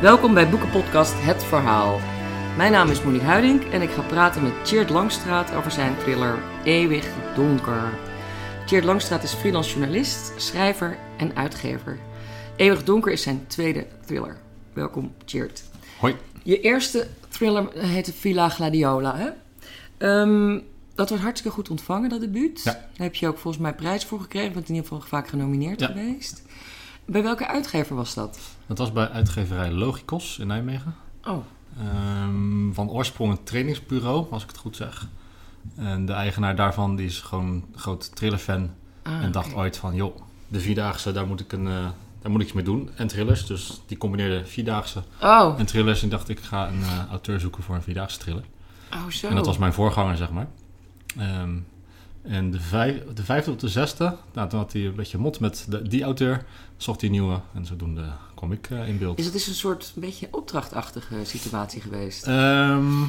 Welkom bij Boekenpodcast Het Verhaal. Mijn naam is Monique Huiding en ik ga praten met Tjeerd Langstraat over zijn thriller Eeuwig Donker. Tjeerd Langstraat is freelance journalist, schrijver en uitgever. Eeuwig Donker is zijn tweede thriller. Welkom Tjeerd. Hoi. Je eerste thriller heette Villa Gladiola, hè? Ehm, dat wordt hartstikke goed ontvangen, dat debuut. Ja. Daar heb je ook volgens mij prijs voor gekregen. bent in ieder geval vaak genomineerd Ja. geweest. Bij welke uitgever was dat? Dat was bij uitgeverij Logikos in Nijmegen. Oh, Ehm, van oorsprong een trainingsbureau, als ik het goed zeg. En de eigenaar daarvan die is gewoon een groot thrillerfan. ah, en dacht ooit van, joh, de Vierdaagse, daar moet ik, een, eh, daar moet ik iets mee doen. En thrillers, dus die combineerde Vierdaagse Oh, en thrillers. En dacht ik, ga een eh, auteur zoeken voor een Vierdaagse thriller. oh zo. En dat was mijn voorganger, zeg maar. Ehm, en de, vijf, de vijfde op de zesde, nou, toen had hij een beetje mot met de, die auteur. Zocht hij een nieuwe en zodoende kwam ik eh, in beeld. Is het dus een soort een beetje opdrachtachtige situatie geweest? Ehm,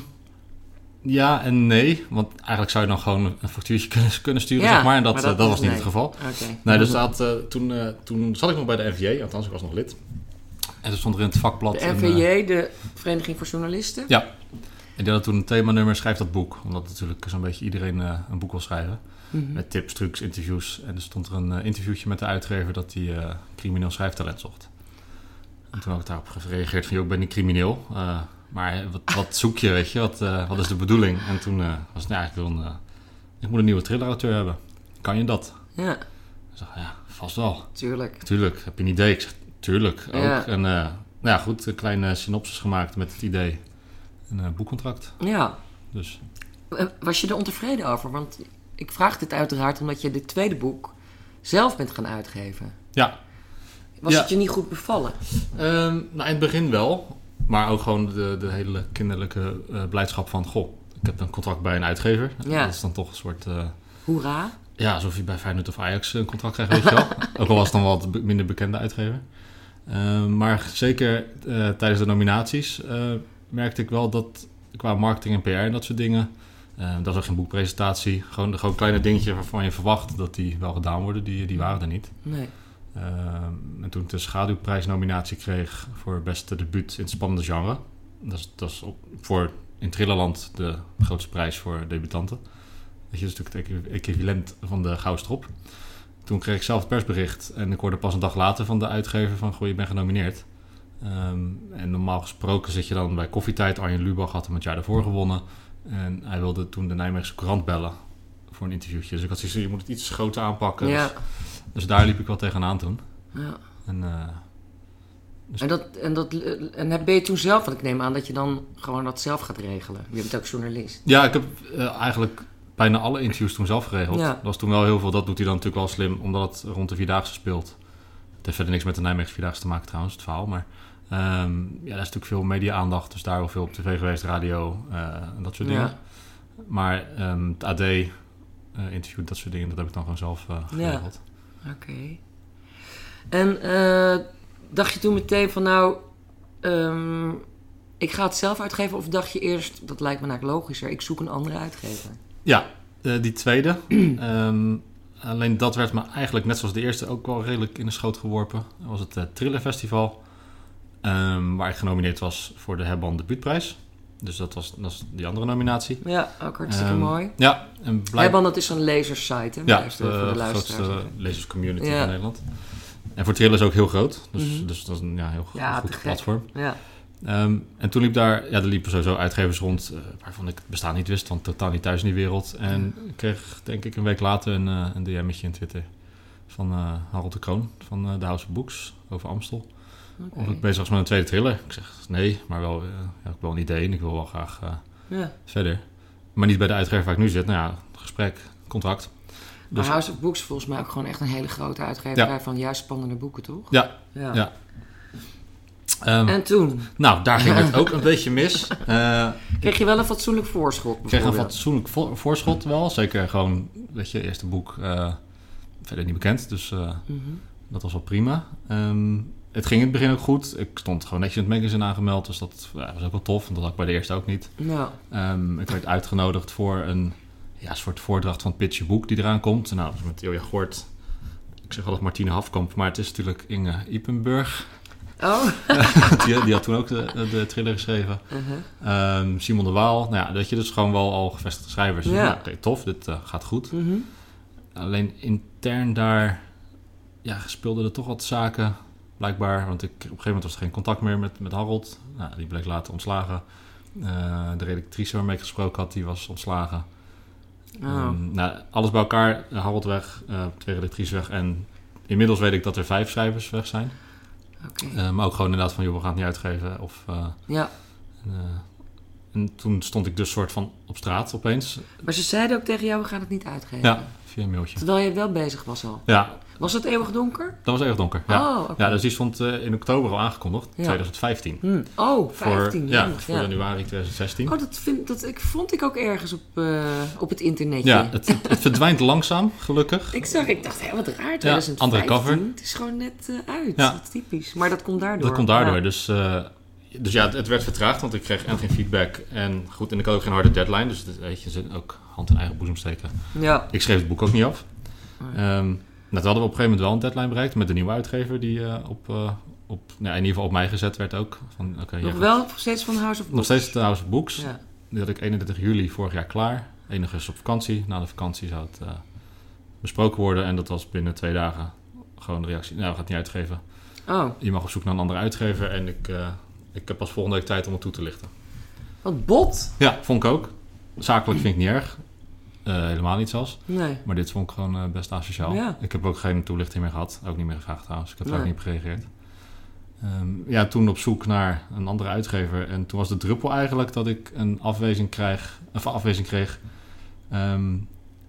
ja en nee, want eigenlijk zou je dan gewoon een factuurtje kunnen, kunnen sturen, Ja, zeg maar. En dat, maar eh, dat- dat, was niet nee. het geval. Nee, dus dat, eh, toen, toen zat ik nog bij de NVJ, althans ik was nog lid. En toen stond er in het vakblad... De NVJ, de Vereniging voor Journalisten? ja, en die had toen een themanummer Schrijf dat boek. Omdat natuurlijk zo'n beetje iedereen eh, een boek wil schrijven. Mhm. Met tips, trucs, interviews. En er stond er een eh, interviewtje met de uitgever dat hij eh, crimineel schrijftalent zocht. En toen had ik daarop gereageerd van, joh, ik ben niet crimineel. maar wat, wat zoek je, weet je? Wat, wat is de bedoeling? En toen was het, nou, ik wil een, ik moet een nieuwe thrillerauteur hebben. Kan je dat? Ja, Ik ja, vast wel. tuurlijk. Tuurlijk, heb je een idee? Ik zeg, tuurlijk, ook. Ja. En nou ja, goed, een kleine synopsis gemaakt met het idee. Een eh, boekcontract. Ja. Dus Eh, Was je er ontevreden over? Want ik vraag dit uiteraard omdat je dit tweede boek zelf bent gaan uitgeven. ja, Was Ja. het je niet goed bevallen? Ehm, nou, in het begin wel. Maar ook gewoon de, de hele kinderlijke eh, blijdschap van... Goh, ik heb een contract bij een uitgever. Ja. Dat is dan toch een soort... eh, Hoera. ja, alsof je bij Feyenoord of Ajax een contract krijgt, weet je wel. ook al was het dan wel wat minder bekende uitgever. Ehm, maar zeker tijdens de nominaties merkte ik wel dat... Qua marketing en PR en dat soort dingen... eh, dat is ook geen boekpresentatie. Gewoon, gewoon kleine dingetjes waarvan je verwacht dat die wel gedaan worden. Die, die waren er niet. Nee. Ehm, en toen ik de schaduwprijsnominatie kreeg voor beste debuut in het spannende genre. Dat is, dat is op, voor in Trillerland de grootste prijs voor debutanten. Dat is natuurlijk het equi- equivalent van de Goudstrop. Toen kreeg ik zelf het persbericht en ik hoorde pas een dag later van de uitgever van... Goh, je bent genomineerd. Ehm, en normaal gesproken zit je dan bij koffietijd. Arjen Lubach had hem het jaar daarvoor gewonnen. En hij wilde toen de Nijmeegse krant bellen voor een interviewtje. Dus ik had zoiets je moet het iets groter aanpakken. Ja. Dus, dus daar liep ik wel tegenaan toen. ja. En, eh, Dus- En, dat, en, dat, en heb- ben je toen zelf, want ik neem aan dat je dan gewoon dat zelf gaat regelen. Je bent ook journalist. ja, ik heb eh, eigenlijk bijna alle interviews toen zelf geregeld. Ja. Dat was toen wel heel veel. Dat doet hij dan natuurlijk wel slim, omdat het rond de Vierdaagse speelt. Het heeft verder niks met de Nijmeegse Vierdaagse te maken trouwens, het verhaal. Maar ehm, ja, daar is natuurlijk veel media-aandacht. Dus daar wel veel op tv geweest, radio eh, en dat soort dingen. Ja. Maar ehm, het AD-interview, dat soort dingen, dat heb ik dan gewoon zelf eh, geregeld. Oké. En eh, dacht je toen meteen van nou, ehm, ik ga het zelf uitgeven? Of dacht je eerst, dat lijkt me eigenlijk logischer, ik zoek een andere uitgever? Ja, eh, die tweede. Alleen dat werd me eigenlijk, net zoals de eerste, ook wel redelijk in de schoot geworpen. Dat was het eh, Thriller Festival. Ehm, waar ik genomineerd was voor de Hebban Debuutprijs. Dus dat was, dat is die andere nominatie. Ja, ook hartstikke Ehm, mooi. Ja, en blijk... Hebban, dat is zo'n lezersite, hè? ja, Luister, voor de de luisteraars. grootste lezerscommunity Ja. van Nederland. En voor Thriller is ook heel groot. Dus, Mhm. dus dat is een ja, heel Ja, te goed gek. platform. Ja. Ehm, en toen liep daar, ja, er liepen sowieso uitgevers rond eh, waarvan ik het bestaan niet wist, want totaal niet thuis in die wereld. En ik kreeg, denk ik, een week later een, eh, een DM'tje in Twitter van eh, Harold de Kroon van eh, de House of Books over Amstel. Of ik bezig was met een tweede thriller. Ik zeg nee, maar wel, eh, ja, ik wel een idee en ik wil wel graag eh, Ja. verder. Maar niet bij de uitgever waar ik nu zit. Nou ja, gesprek, contract. Maar Dus- House of Books is volgens mij ook gewoon echt een hele grote uitgeverij Ja. van juist spannende boeken, toch? Ja, Ja. ja. Ehm, En toen? nou, daar ging het ook een beetje mis. Eh, Kreeg je wel een fatsoenlijk voorschot, Ik kreeg een fatsoenlijk vo- voorschot wel. Zeker gewoon, weet je, eerste boek verder niet bekend. Dus Mhm. dat was wel prima. Ehm, het ging in het begin ook goed. Ik stond gewoon netjes in het magazine aangemeld. Dus dat ja, was ook wel tof. Want dat had ik bij de eerste ook niet. Nou, Ehm, ik werd uitgenodigd voor een ja, soort voordracht van het Pitch Je Boek die eraan komt. Nou, dat is met Ilja Gort. Ik zeg altijd Martine Hafkamp. Maar het is natuurlijk Inge Ipenburg. Oh. die, die had toen ook de, de thriller geschreven. Uh-huh. Ehm, Simon de Waal. Nou ja, dat je dus gewoon wel al gevestigde schrijvers. Ja. Ja. oké, tof, dit eh, gaat goed. Mhm. Alleen intern daar ja, speelden er toch wat zaken, blijkbaar. Want ik, op een gegeven moment was er geen contact meer met, met Harold. Nou, die bleek later ontslagen. Eh, de redactrice waarmee ik gesproken had, die was ontslagen. Oh. Ehm, nou, alles bij elkaar, Harold weg, eh, twee redactrices weg. En inmiddels weet ik dat er vijf schrijvers weg zijn. Eh, maar ook gewoon inderdaad van, joh, we gaan het niet uitgeven. Of, Ja. en, en toen stond ik dus soort van op straat opeens. Maar ze zeiden ook tegen jou, we gaan het niet uitgeven. Ja, via een mailtje. Terwijl je wel bezig was al. Ja, Was het eeuwig donker? dat was erg donker. Ja. Oh. Ja, dus die stond eh, in oktober al aangekondigd, Ja. 2015. Hm. Oh, 15. voor, ja, voor ja. januari 2016. Oh, dat, vind, dat ik, vond ik ook ergens op, eh, op het internetje. ja, het, verdwijnt langzaam, gelukkig. Ik zag, ik dacht, hé, wat raar, 2015. andere cover. Het is gewoon net eh, uit. Dat is typisch. Maar dat komt daardoor. Dat komt daardoor. Dus, dus ja, het, het werd vertraagd, want ik kreeg en geen feedback. En goed, en ik had ook geen harde deadline. Dus het, weet je, ze ook hand in eigen boezem steken. Ja. Ik schreef het boek ook niet af. Nee. Toen hadden we op een gegeven moment wel een deadline bereikt met de nieuwe uitgever die eh, op, eh, op nou, in ieder geval op mij gezet werd ook. Van, Nog gaat- wel nog steeds van House of Nog Books? steeds de House of Books. Ja. Die had ik 31 juli vorig jaar klaar. Enig is op vakantie. Na de vakantie zou het eh, besproken worden. En dat was binnen twee dagen gewoon de reactie. Nou, we gaan het niet uitgeven. Oh, Je mag op zoek naar een andere uitgever. En ik, ik heb pas volgende week tijd om het toe te lichten. wat bot. Ja, vond ik ook. Zakelijk vind ik niet erg. Eh, helemaal niet zelfs. Nee. Maar dit vond ik gewoon eh, best asociaal. Ja. Ik heb ook geen toelichting meer gehad. Ook niet meer gevraagd trouwens. Ik heb er ook niet op gereageerd. Ehm, ja, toen op zoek naar een andere uitgever. En toen was de druppel eigenlijk dat ik een afwijzing, krijg, of afwijzing kreeg. ehm,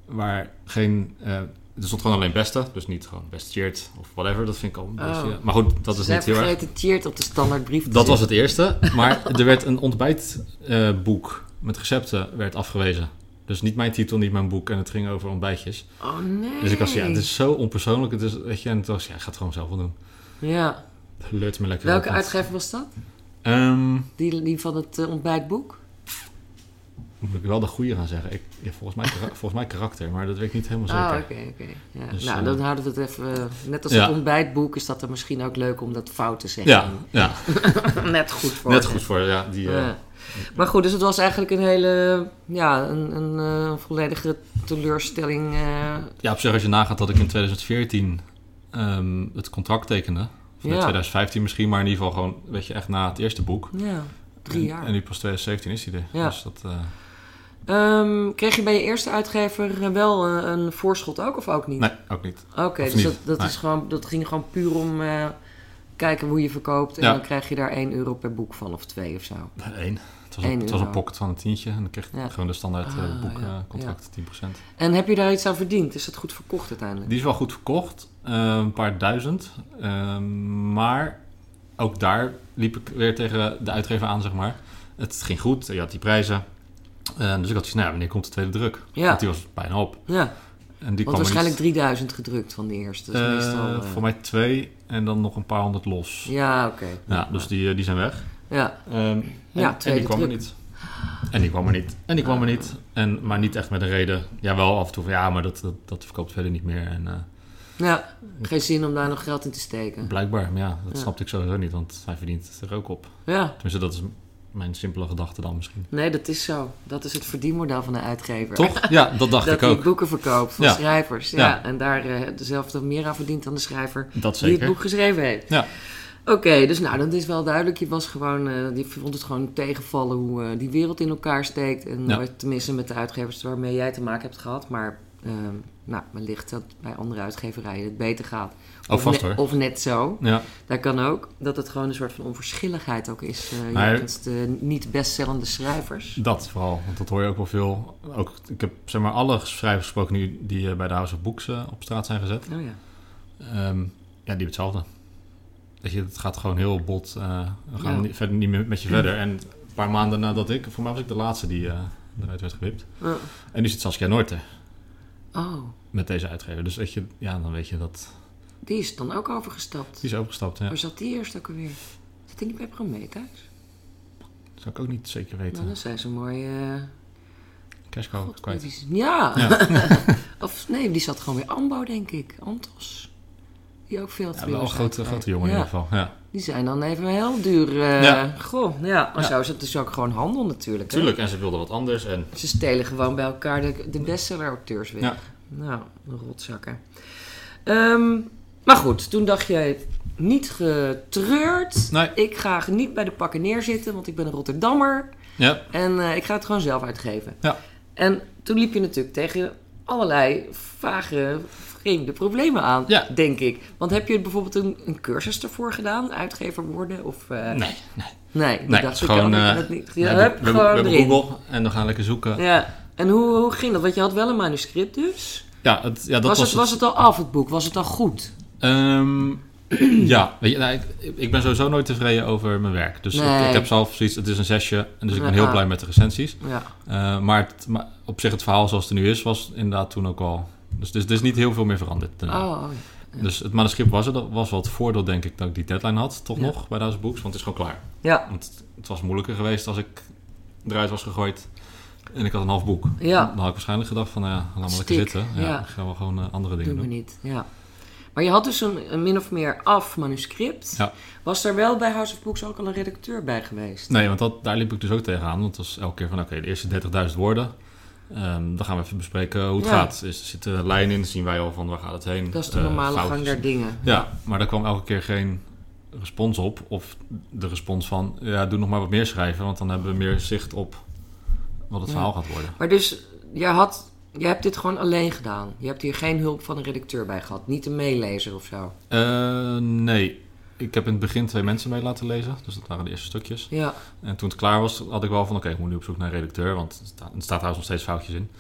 waar geen... eh, er stond gewoon alleen beste. Dus niet gewoon best cheered of whatever. Dat vind ik al een Oh. beetje... Maar goed, dat is Zij niet heel erg. vergeten cheert op de standaardbrief Dat was zetten. het eerste. Maar er werd een ontbijtboek met recepten werd afgewezen. Dus niet mijn titel, niet mijn boek. En het ging over ontbijtjes. Oh nee. Dus ik was, ja, het is zo onpersoonlijk. Het is, weet je, en toen was, ja, ik ga het gewoon zelf wel doen. Ja. Leurt me lekker Welke op. uitgever was dat? Ehm, Die, die van het eh, ontbijtboek? moet ik wel de goede gaan zeggen. Ik, ja, volgens, mij, volgens mij karakter, maar dat weet ik niet helemaal Ah, zeker. oké, oké. Ja. Dus, nou, eh, dan houden we het even... eh, net als Ja. het ontbijtboek is dat dan misschien ook leuk om dat fout te zeggen. Ja, ja, net goed voor. net goed voor ja, die... Ja. Maar goed, dus het was eigenlijk een hele... Ja, een, een eh, volledige teleurstelling. eh, ja, op zich als je nagaat dat ik in 2014 ehm, het contract tekende. Of in Ja. 2015 misschien, maar in ieder geval gewoon, weet je, echt na het eerste boek. ja, drie En- jaar. En nu pas 2017 is hij er. Ja. Dus dat... eh, Ehm, kreeg je bij je eerste uitgever wel een voorschot ook of ook niet? nee, ook niet. Oké, dus niet? dat, dat, Nee. is gewoon, dat ging gewoon puur om kijken hoe je verkoopt. En Ja. dan krijg je daar 1 euro per boek van of 2 of zo. Eén. Het was, een, het was een pocket van een tientje. En dan kreeg Ja. gewoon de standaard eh, Ah, ja. boekcontract, 10%. En heb je daar iets aan verdiend? Is dat goed verkocht uiteindelijk? Die is wel goed verkocht. eh, een paar duizend. Ehm, maar ook daar liep ik weer tegen de uitgever aan, zeg maar. Het ging goed. Je had die prijzen. Eh, dus ik had zoiets, nou ja, wanneer komt de tweede druk? Ja. Want die was bijna op. Ja, En die want kwam waarschijnlijk niet. 3000 gedrukt van de eerste. Dus meestal, Voor mij twee en dan nog een paar honderd los. Ja, Ja, oké. dus die, eh, die zijn weg. Ja, Ehm, en, Ja, en die kwam er niet. En die kwam er niet. En die kwam er niet. En, maar niet echt met een reden. Ja, wel af en toe van ja, maar dat, dat, dat verkoopt verder niet meer. En, ja, geen zin om daar nog geld in te steken. blijkbaar, maar ja, dat Ja. snapte ik sowieso niet. Want hij verdient er ook op. Ja, Tenminste, dat is mijn simpele gedachte dan misschien. nee, dat is zo. Dat is het verdienmodel van de uitgever. Toch? Ja, dat dacht dat ik ook. boeken verkoopt van Ja. schrijvers. Ja. Ja. En daar eh dezelfde meer aan verdient dan de schrijver Dat die het boek geschreven heeft. Ja. Oké, dus nou, dat is wel duidelijk. Je was gewoon, je vond het gewoon tegenvallen hoe eh, die wereld in elkaar steekt. En Ja. tenminste met de uitgevers waarmee jij te maken hebt gehad. Maar nou, wellicht dat bij andere uitgeverijen het beter gaat. Oh, of, vast ne- hoor. of net zo. Ja, Dat kan ook. Dat het gewoon een soort van onverschilligheid ook is. Maar- jegens de niet bestsellende schrijvers. dat vooral. Want dat hoor je ook wel veel. Ook, ik heb zeg maar alle schrijvers gesproken die, die eh, bij de House of Books eh, op straat zijn gezet. Oh ja. Ehm, ja, die hetzelfde. Weet je, het gaat gewoon heel bot. we gaan Ja. niet, verder, niet meer met je verder. En een paar maanden nadat ik, voor mij was ik de laatste die eruit werd gewipt. En nu zit Saskia Noorte Oh, met deze uitgever. Dus weet je, ja, dan weet je dat. Die is dan ook overgestapt. Die is overgestapt. Ja. Waar zat die eerst ook alweer? Zat die niet bij Prometheus? Dat zou ik ook niet zeker Nou, weten. dan zijn ze mooi... eh, Cash cow God, kwijt. die Ja. Ja. of nee, die zat gewoon weer Ambo, denk ik. Antos. die ook veel Ja, wel een grote, grote jongen ja. in ieder geval. Ja, Die zijn dan even heel duur. eh, Ja. Goh, ja. Maar Ja. zo is het dus ook gewoon handel natuurlijk. hè? tuurlijk. En ze wilden wat anders. En Ze stelen gewoon bij elkaar de, de bestseller-auteurs weg. Ja. Nou, rotzakken. Ehm, maar goed, toen dacht jij niet getreurd. Nee. Ik ga niet bij de pakken neerzitten, want ik ben een Rotterdammer. ja, En eh, ik ga het gewoon zelf uitgeven. Ja. En toen liep je natuurlijk tegen allerlei vage, vreemde problemen aan, Ja. denk ik. Want heb je bijvoorbeeld een, een cursus ervoor gedaan, uitgever worden? Of, eh, nee, nee. Nee, Nee, dacht ik is gewoon... dat eh, dat niet... we Ja, hup, we we gewoon hebben erin. Google en dan gaan we lekker zoeken. Ja, en hoe, hoe ging dat? Want je had wel een manuscript dus. Ja, het, ja dat was, was, het, was het al af, het boek? Was het al goed? Ehm, ja, weet je, nou, ik, ik ben sowieso nooit tevreden over mijn werk. Dus ik, Nee. ik heb zelf zoiets, het is een zesje. En dus ik ben heel blij met de recensies. Ja. Eh, maar, het, maar op zich het verhaal zoals het er nu is, was inderdaad toen ook al... Dus, dus er is niet heel veel meer veranderd. daarna. Oh, ja. Dus het manuscript was er. Dat was wel het voordeel, denk ik, dat ik die deadline had. Toch Ja. nog, bij Duizend Books. Want het is gewoon klaar. ja. Want het, was moeilijker geweest als ik eruit was gegooid. En ik had een half boek. Ja. Dan had ik waarschijnlijk gedacht van, ja, laat maar lekker zitten. Ja, ja. Dan gaan we gewoon eh, andere Doe dingen me doen. niet, ja. Maar je had dus een, een min of meer af manuscript. Ja. Was er wel bij House of Books ook al een redacteur bij geweest? Nee, want dat, daar liep ik dus ook tegenaan. Want het was elke keer van, oké, de eerste 30.000 woorden. Ehm, dan gaan we even bespreken hoe het Ja. gaat. Er zit een lijn in, zien wij al van waar gaat het heen. Dat is de Eh, normale gang der dingen. Ja, maar daar kwam elke keer geen respons op. Of de respons van, ja, doe nog maar wat meer schrijven. Want dan hebben we meer zicht op wat het Ja. verhaal gaat worden. Maar dus, jij, had, jij hebt dit gewoon alleen gedaan. Je hebt hier geen hulp van een redacteur bij gehad. Niet een meelezer of zo. Eh, nee, ik heb in het begin twee mensen mee laten lezen. Dus dat waren de eerste stukjes. Ja, En toen het klaar was, had ik wel van... oké, ik moet nu op zoek naar een redacteur... want er staat, er staat trouwens nog steeds foutjes in.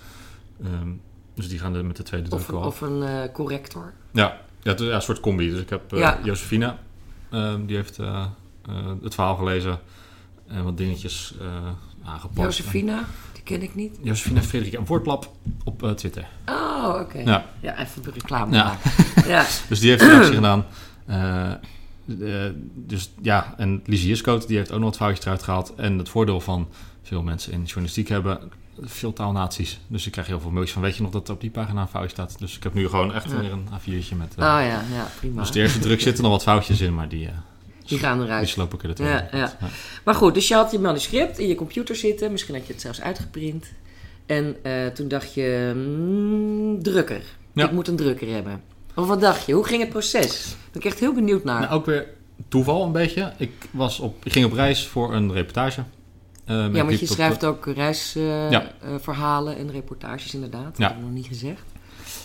Ehm, dus die gaan er met de tweede druk wel of een eh, corrector. Ja, ja, een soort combi. Dus ik heb Ja. Josefina, ehm, die heeft het verhaal gelezen... en wat dingetjes aangepast. Josefina, die ken ik niet. Josefina Frederik, een woordplap op eh, Twitter. Oh, oké. Ja. Ja. even reclame Ja. Ja. Dus die heeft een actie gedaan. Eh, eh, dus ja, en Lizzie Jiskoot, die heeft ook nog wat foutjes eruit gehaald. En het voordeel van veel mensen in journalistiek hebben veel taalnaties. Dus ik krijg heel veel mailtjes van, weet je nog dat op die pagina een foutje staat? Dus ik heb nu gewoon echt Ja. weer een A4'tje met... Oh eh, ja, ja, prima. Dus de eerste druk zitten nog wat foutjes in, maar die, Die gaan die eruit. ik er de tweede Ja, ja. Maar goed, dus je had je manuscript in je computer zitten. Misschien had je het zelfs uitgeprint. En eh, toen dacht je, mm, drukker. Ja. Ik moet een drukker hebben. Of wat dacht je? Hoe ging het proces? Ben ik echt heel benieuwd naar. Nou, ook weer toeval een beetje. Ik, was op, ik ging op reis voor een reportage. Eh, ja, want je schrijft ook reisverhalen Ja. verhalen en reportages inderdaad. Dat Ja. heb ik nog niet gezegd.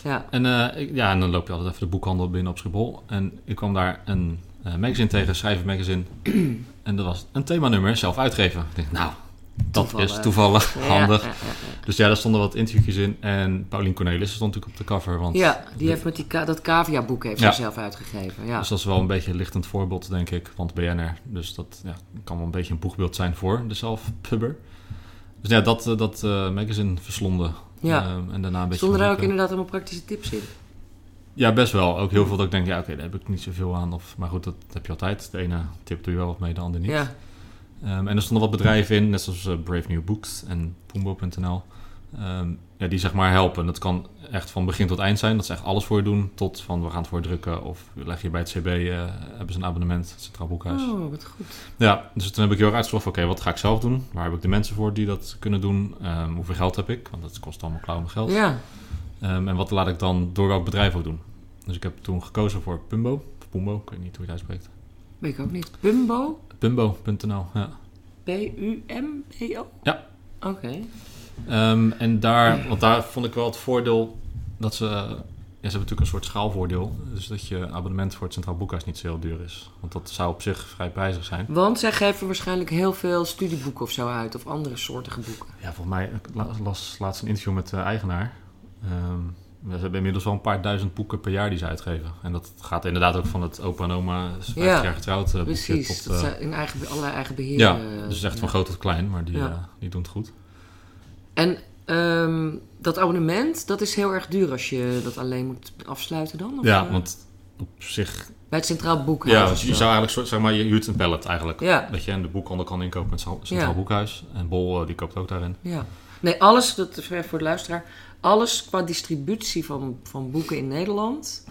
Ja. En, eh, ik- ja, en dan loop je altijd even de boekhandel binnen op Schiphol. En ik kwam daar een eh, magazine tegen, Schrijven Magazine. en dat was een themanummer, zelf uitgeven. Ik denk, nou, dat Toevallig. is toevallig, Ja, handig. Ja, ja, Dus ja, daar stonden wat interviewjes in. En Paulien Cornelis stond natuurlijk op de cover. Want, ja. Die heeft met die dat cavia-boek heeft Ja. ze zelf uitgegeven. Ja. Dus dat is wel een beetje een lichtend voorbeeld, denk ik. Want BNR, dus dat ja, kan wel een beetje een boegbeeld zijn voor de zelfpubber. Dus ja, dat, eh, dat eh, magazine verslonden. Ja. Ehm, en daarna een beetje Stonden daar ook inderdaad allemaal praktische tips in? Ja, best wel. Ook heel veel dat ik denk, ja, oké, daar heb ik niet zoveel aan. Of, maar goed, dat heb je altijd. De ene tip doe je wel wat mee, de andere niet. Ja. Ehm, en er stonden wat bedrijven in, net zoals eh, Brave New Books en Pumbo.nl. Ehm, ja, die zeg maar helpen. Dat kan echt van begin tot eind zijn. Dat ze echt alles voor je doen. Tot van, we gaan het voor je drukken. Of leg je bij het CB, eh, hebben ze een abonnement, het Centraal Boekhuis. Oh, wat goed. Ja, dus toen heb ik heel erg uitgezocht, oké, wat ga ik zelf doen? Waar heb ik de mensen voor die dat kunnen doen? Ehm, hoeveel geld heb ik? Want dat kost allemaal klauwen geld. Ja. Ehm, en wat laat ik dan door welk bedrijf ook doen? Dus ik heb toen gekozen voor Pumbo. Of Pumbo, ik weet niet hoe je het uitspreekt. Weet ik ook niet. Pumbo? Pumbo.nl, ja. P-U-M-B-O? Ja. Oké. Ehm, en daar, want daar vond ik wel het voordeel dat ze... Ja, ze hebben natuurlijk een soort schaalvoordeel. Dus dat je abonnement voor het Centraal Boekhuis niet zo heel duur is. Want dat zou op zich vrij prijzig zijn. Want zij geven waarschijnlijk heel veel studieboeken of zo uit. Of andere soortige boeken. Ja, volgens mij, ik la- las laatst een interview met de eigenaar. Ehm, ze hebben inmiddels wel een paar duizend boeken per jaar die ze uitgeven. En dat gaat inderdaad ook van het opa en oma is 50 Ja, jaar getrouwd eh, Precies. tot... dat eh, zijn in eigen, allerlei eigen beheer. ja, eh, dus echt van groot tot klein, maar die, Ja. die doen het goed. En ehm, dat abonnement, dat is heel erg duur als je dat alleen moet afsluiten dan? Of, ja, want op zich... Bij het Centraal Boekhuis. Ja, je zo. zou eigenlijk, zeg maar, je huurt een pallet eigenlijk. Ja. Dat je en de boekhandel kan inkopen met het Centraal Ja. Boekhuis. En Bol, die koopt ook daarin. Ja. Nee, alles, dat voor de luisteraar. Alles qua distributie van, van boeken in Nederland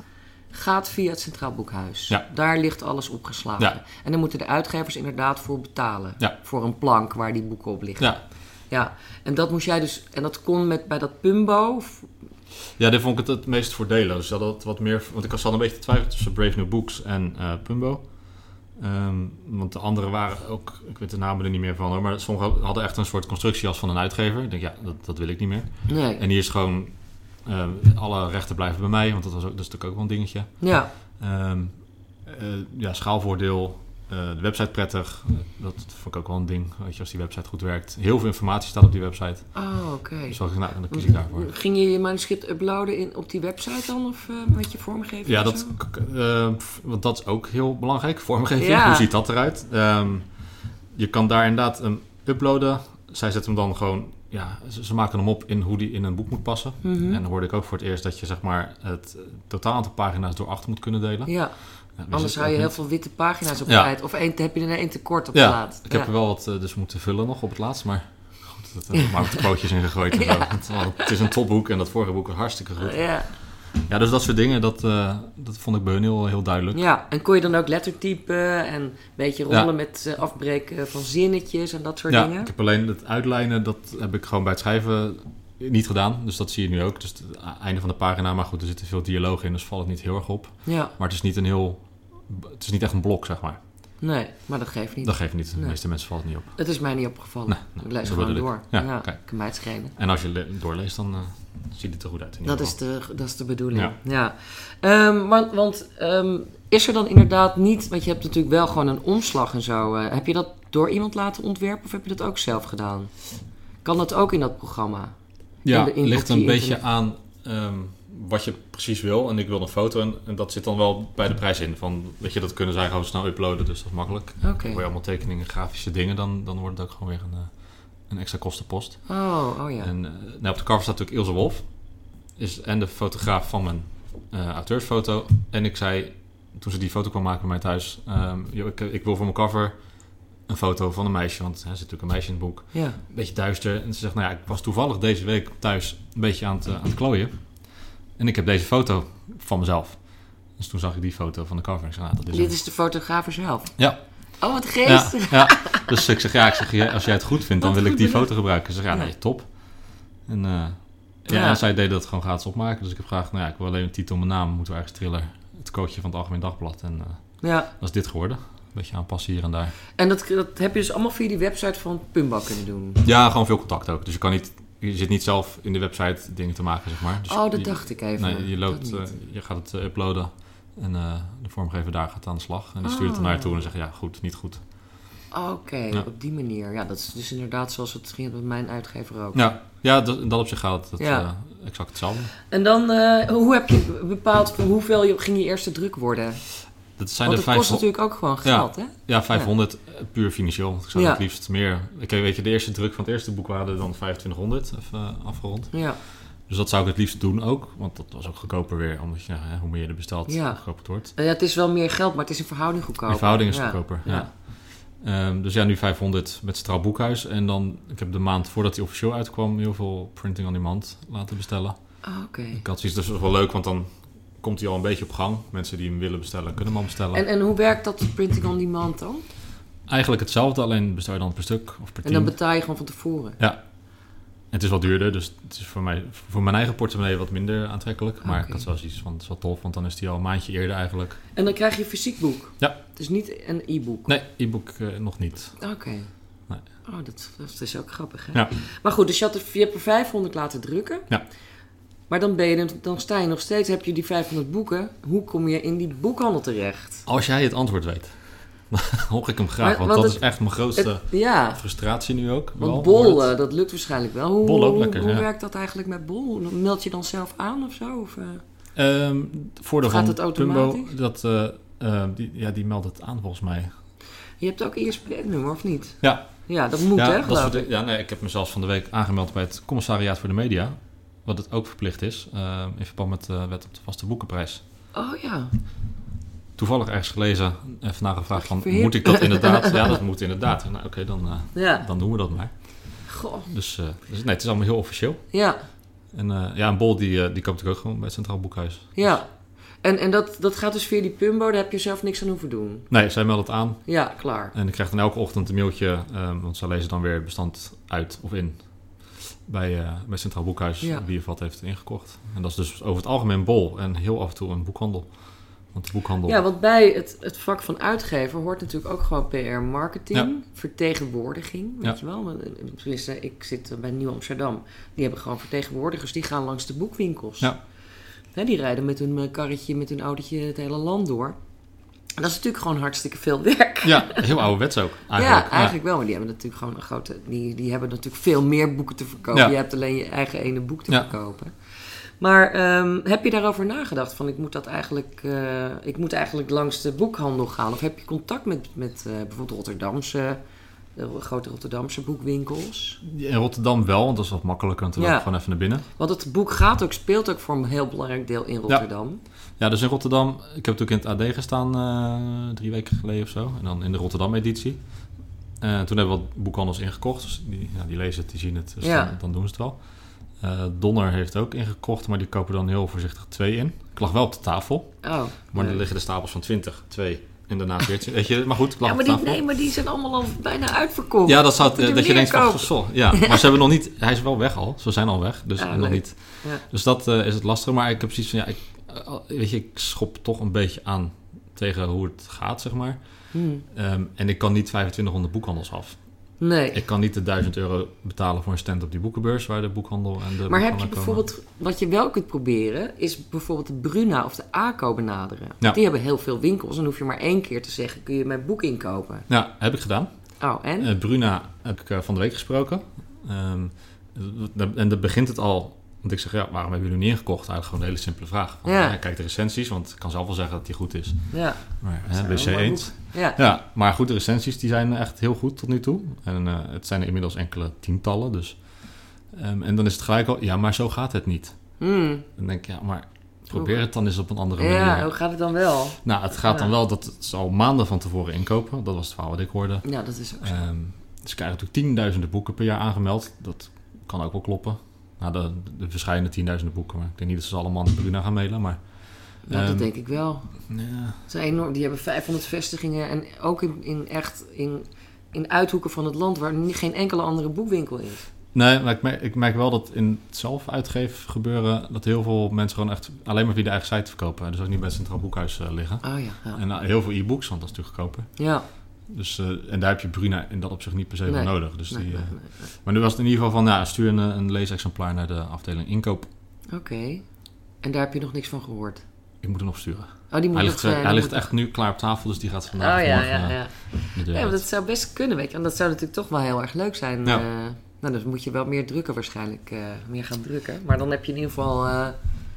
gaat via het Centraal Boekhuis. Ja. Daar ligt alles opgeslagen. Ja. En dan moeten de uitgevers inderdaad voor betalen. Ja. Voor een plank waar die boeken op liggen. Ja. Ja, en dat moest jij dus... En dat kon met, bij dat Pumbo. Ja, dit vond ik het het meest voordelen. Dus dat had wat meer... Want ik zat een beetje te twijfelen tussen Brave New Books en eh, Pumbo. Ehm, want de andere waren ook... Ik weet de namen er niet meer van hoor. Maar sommige hadden echt een soort constructie als van een uitgever. Ik denk, ja, dat, dat wil ik niet meer. Nee. En hier is gewoon... eh, alle rechten blijven bij mij. Want dat, was ook, dat is natuurlijk ook wel een dingetje. Ja. Ehm, eh, ja, schaalvoordeel. Eh, de website prettig. Dat vond ik ook wel een ding. Weet je, als die website goed werkt. Heel veel informatie staat op die website. Oh, oké. Dus ik, nou, dan kies ik daarvoor. Ging je je manuscript uploaden in, op die website dan? Of eh, met je vormgeving? Ja, dat, eh, want dat is ook heel belangrijk. Vormgeving, Ja. hoe ziet dat eruit? Ehm, je kan daar inderdaad hem uploaden. Zij zetten hem dan gewoon... Ja, ze, ze maken hem op in hoe die in een boek moet passen. Mhm. En dan hoorde ik ook voor het eerst dat je zeg maar, het totaal aantal pagina's door acht moet kunnen delen. Ja, Ja, anders hou je heel veel witte pagina's op kwijt. Of één, heb je er één tekort op Ja. Ik heb er wel wat eh, dus moeten vullen nog op het laatst, maar goed, dat heb ik maar wat quotejes in gegooid. en zo. Ja. Het, is een topboek en dat vorige boek was hartstikke goed. Ja. Ja, dus dat soort dingen, dat, eh, dat vond ik bij hun heel, heel duidelijk. ja, en kon je dan ook lettertypen en een beetje rollen Ja. met eh, afbreken van zinnetjes en dat soort Ja, dingen? ik heb alleen het uitlijnen, dat heb ik gewoon bij het schrijven niet gedaan. Dus dat zie je nu ook. Dus het einde van de pagina, maar goed, er zitten veel dialoog in, dus valt het niet heel erg op. Ja, Maar het is niet een heel, het is niet echt een blok, zeg maar. nee, maar dat geeft niet. Dat geeft niet. De Nee. meeste mensen valt het niet op. Het is mij niet opgevallen. Nee, nee, ik lees gewoon ik. door. Ja, Ja, kijk. kan mij het schelen. En als je le- doorleest, dan eh, ziet het er goed uit. in Dat is, de, dat is de bedoeling. Ja. Ja. Ehm, want want ehm, is er dan inderdaad niet, want je hebt natuurlijk wel gewoon een omslag en zo. eh, heb je dat door iemand laten ontwerpen of heb je dat ook zelf gedaan? Kan dat ook in dat programma? Ja, het ligt een beetje aan ehm, wat je precies wil. En ik wil een foto en, en dat zit dan wel bij de prijs in. Van, weet je, dat kunnen zij gewoon snel uploaden, dus dat is makkelijk. Oké. Voor je allemaal tekeningen, grafische dingen, dan, dan wordt het ook gewoon weer een, eh, een extra kostenpost. Oh, oh ja. En eh, nou, op de cover staat natuurlijk Ilse Wolf. Is en de fotograaf van mijn eh, auteursfoto. En ik zei, toen ze die foto kwam maken bij mij thuis... ehm, ik, ik wil voor mijn cover een foto van een meisje. Want hè, er zit natuurlijk een meisje in het boek. Ja. Een beetje duister. En ze zegt, nou ja, ik was toevallig deze week thuis een beetje aan het, aan het klooien. En ik heb deze foto van mezelf. Dus toen zag ik die foto van de cover. Ik nou, dat is Dit hem. is de fotograaf zelf. Ja, Oh, wat ja, geestig. ja. Dus ik zeg, ja, ik zeg, als jij het goed vindt, dan Wat wil ik die foto gebruiken. Ze zegt, ja, nee, top. En, eh, ja, Ja. en zij deden dat gewoon gratis opmaken. Dus ik heb gevraagd, nou ja, ik wil alleen een titel, mijn naam, moeten we ergens trillen. Het coachje van het Algemeen Dagblad. En eh, Ja. dat is dit geworden. Een beetje aanpassen hier en daar. En dat, dat heb je dus allemaal via die website van Pumba kunnen doen. Ja, gewoon veel contact ook. Dus je kan niet, je zit niet zelf in de website dingen te maken, zeg maar. Dus oh, dat je- dacht ik even. Nee, je, loopt, eh, je gaat het eh, uploaden en eh, de vormgever daar gaat aan de slag. En die stuurt het er naar je toe en dan zeg je, ja, goed, niet goed. Oké, Ja. op die manier. Ja, dat is dus inderdaad zoals het ging met mijn uitgever ook. Ja, ja dat, in dat opzicht gaat het Ja. eh, exact hetzelfde. En dan, eh, hoe heb je bepaald voor hoeveel je, ging je eerste druk worden? Dat zijn Want de het kost 500, natuurlijk ook gewoon Ja. geld, hè? ja, 500 eh, puur financieel. Ik zou Ja. het liefst meer... Ik weet je, de eerste druk van het eerste boek waren dan 2500, even eh, afgerond. Ja. Dus dat zou ik het liefst doen ook, want dat was ook goedkoper weer. Omdat je, ja, hè, hoe meer je er bestelt, Ja. hoe goedkoper het wordt. Nou ja, het is wel meer geld, maar het is in verhouding goedkoper. In verhouding is Ja. het goedkoper, ja. Ja. Ehm, dus ja, nu 500 met Straal Boekhuis. En dan, ik heb de maand voordat hij officieel uitkwam, heel veel printing on demand laten bestellen. Ah, Oké. Ik had zoiets, dus dat is wel leuk, want dan komt hij al een beetje op gang. Mensen die hem willen bestellen, kunnen hem al bestellen. En, en hoe werkt dat printing on demand dan? Eigenlijk hetzelfde, alleen bestel je dan per stuk of per En dan betaal je gewoon van tevoren. Ja. Het is wel duurder, dus het is voor, mij, voor mijn eigen portemonnee wat minder aantrekkelijk. Maar ik had wel zoiets van, het is wel tof, want dan is die al een maandje eerder eigenlijk. En dan krijg je een fysiek boek. Ja. Het is niet een e-book. Nee, e-book eh, nog niet. Oké. Nee. Oh, dat, dat is ook grappig, hè? Ja. Maar goed, dus je, had er, je hebt er 500 laten drukken. Ja. Maar dan, ben je, dan sta je nog steeds, heb je die 500 boeken. Hoe kom je in die boekhandel terecht? Als jij het antwoord weet, dan hoor ik hem graag. Maar- want, want dat het- is echt mijn grootste Het- ja, frustratie nu ook. want wel, bol, het- dat lukt waarschijnlijk wel. Hoe, Bol ook hoe, lekker, hoe ja. werkt dat eigenlijk met bol? Meld je dan zelf aan of zo? Of, eh? Ehm, voordeel Gaat van het automatisch? Pumbo, dat, eh, eh, die, ja, die meldt het aan volgens mij. Je hebt ook een ISBN-nummer, of niet? Ja, Ja, dat moet, ja, hè, dat ik. ja nee, ik heb mezelf van de week aangemeld bij het commissariaat voor de media. Wat het ook verplicht is, eh, in verband met de wet op de vaste boekenprijs. Oh ja. Toevallig ergens gelezen en vandaag gevraagd van, moet ik dat inderdaad? ja, dat moet inderdaad. Nou, Oké, dan, eh, Ja. dan doen we dat maar. Goh. Dus, eh, dus nee, het is allemaal heel officieel. Ja. En eh, ja, een bol die, eh, die koopt ik ook gewoon bij het Centraal Boekhuis. Ja. En, en dat, dat gaat dus via die Pumbo, daar heb je zelf niks aan hoeven doen. Nee, zij meldt het aan. Ja, klaar. En ik krijg dan elke ochtend een mailtje, ehm, want zij lezen dan weer het bestand uit of in bij, eh, bij Centraal Boekhuis Ja. wat heeft ingekocht. En dat is dus over het algemeen bol en heel af en toe een boekhandel. Want de boekhandel... Ja, want bij het, het vak van uitgever hoort natuurlijk ook gewoon PR, marketing, Ja. vertegenwoordiging, weet Ja. je wel. Eh, Tenminste, ik zit bij Nieuw Amsterdam. Die hebben gewoon vertegenwoordigers, die gaan langs de boekwinkels. Ja. Die rijden met hun eh, karretje, met hun autootje het hele land door. Dat is natuurlijk gewoon hartstikke veel werk. Ja, heel ouderwets ook eigenlijk. Ja, eigenlijk wel. Maar die hebben natuurlijk gewoon een grote. Die, die hebben natuurlijk veel meer boeken te verkopen. Ja. Je hebt alleen je eigen ene boek te Ja. verkopen. Maar ehm, heb je daarover nagedacht? Van ik moet dat eigenlijk. eh, ik moet eigenlijk langs de boekhandel gaan. Of heb je contact met, met eh, bijvoorbeeld Rotterdamse. De grote Rotterdamse boekwinkels. In Rotterdam wel, want dat is wat makkelijker. Want dan Ja. gewoon even naar binnen. Want het boek gaat ook, speelt ook voor een heel belangrijk deel in Rotterdam. Ja, dus in Rotterdam, ik heb natuurlijk in het AD gestaan eh, drie weken geleden of zo. En dan in de Rotterdam-editie. Eh, toen hebben we wat boekhandels ingekocht. Dus die, ja, die lezen het, die zien het, dus Ja. dan, dan doen ze het wel. Eh, Donner heeft ook ingekocht, maar die kopen dan heel voorzichtig twee in. Ik lag wel op de tafel, Oh. maar ja. er liggen de stapels van 20, twee en daarna 14. Weet je, maar goed, ik lag Ja, maar die, nee, maar die zijn allemaal al bijna uitverkocht. Ja, dat, zou, je dat je denkt van, goh, ja. Maar ze hebben nog niet, hij is wel weg al. Ze zijn al weg, dus Ah, nog leuk. niet. Ja. Dus dat eh, is het lastige. Maar ik heb precies van, ja, ik, eh, weet je, ik schop toch een beetje aan tegen hoe het gaat, zeg maar. Hmm. Ehm, en ik kan niet 2500 boekhandels af. Nee. Ik kan niet de 1000 euro betalen voor een stand op die boekenbeurs, waar de boekhandel en de Maar heb je komen. bijvoorbeeld, wat je wel kunt proberen, is bijvoorbeeld de Bruna of de ACO benaderen. Ja. Die hebben heel veel winkels en hoef je maar één keer te zeggen, kun je mijn boek inkopen? Ja, heb ik gedaan. Oh, en? Eh, Bruna heb ik eh, van de week gesproken. Ehm, en dan begint het al. Want ik zeg, ja, waarom hebben jullie niet ingekocht? Eigenlijk gewoon een hele simpele vraag. Van, Ja. ja, kijk de recensies, want ik kan zelf wel zeggen dat die goed is. ja. Maar is hè, een WC heel mooi eens. Ja. Ja, maar goed, de recensies die zijn echt heel goed tot nu toe. En eh, het zijn er inmiddels enkele tientallen. Dus. Ehm, en dan is het gelijk al, ja, maar zo gaat het niet. Hmm. Dan denk ik, ja, maar probeer het dan eens op een andere Ja, manier. hoe gaat het dan wel? Nou, het gaat dan Ja. wel dat het zal maanden van tevoren inkopen. Dat was het verhaal wat ik hoorde. Ja, dat is ook zo. Ehm dus ik krijg natuurlijk tienduizenden boeken per jaar aangemeld. Dat kan ook wel kloppen. Nou, de, de verschijnen tienduizenden boeken. Maar ik denk niet dat ze allemaal naar Bruna gaan mailen. Maar Ja, dat ehm, denk ik wel. ja, Ze zijn enorm, die hebben 500 vestigingen en ook in, in echt in, in uithoeken van het land waar geen enkele andere boekwinkel is. Nee, maar ik merk, ik merk wel dat in het zelf uitgeef gebeuren... dat heel veel mensen gewoon echt alleen maar via de eigen site verkopen. Dus ook niet bij het Centraal Boekhuis eh, liggen. Oh ja, ja. En eh, heel veel e-books, want dat is natuurlijk goedkoper. Ja, Dus, eh, en daar heb je Bruna in dat opzicht niet per se voor Nee. nodig. Dus nee, die, eh, nee. Maar nu was het in ieder geval van... Ja, stuur een, een leesexemplaar naar de afdeling inkoop. Oké. En daar heb je nog niks van gehoord? Ik moet hem nog sturen. Oh, die moet Hij ligt, eh, hij ligt moet- echt nu klaar op tafel, dus die gaat Oh vandaag ja, morgen, ja, ja. Ja, maar uit. dat zou best kunnen, weet je. En dat zou natuurlijk toch wel heel erg leuk zijn. Ja. nou, dus moet je wel meer drukken waarschijnlijk. meer gaan drukken. Maar dan heb je in ieder geval...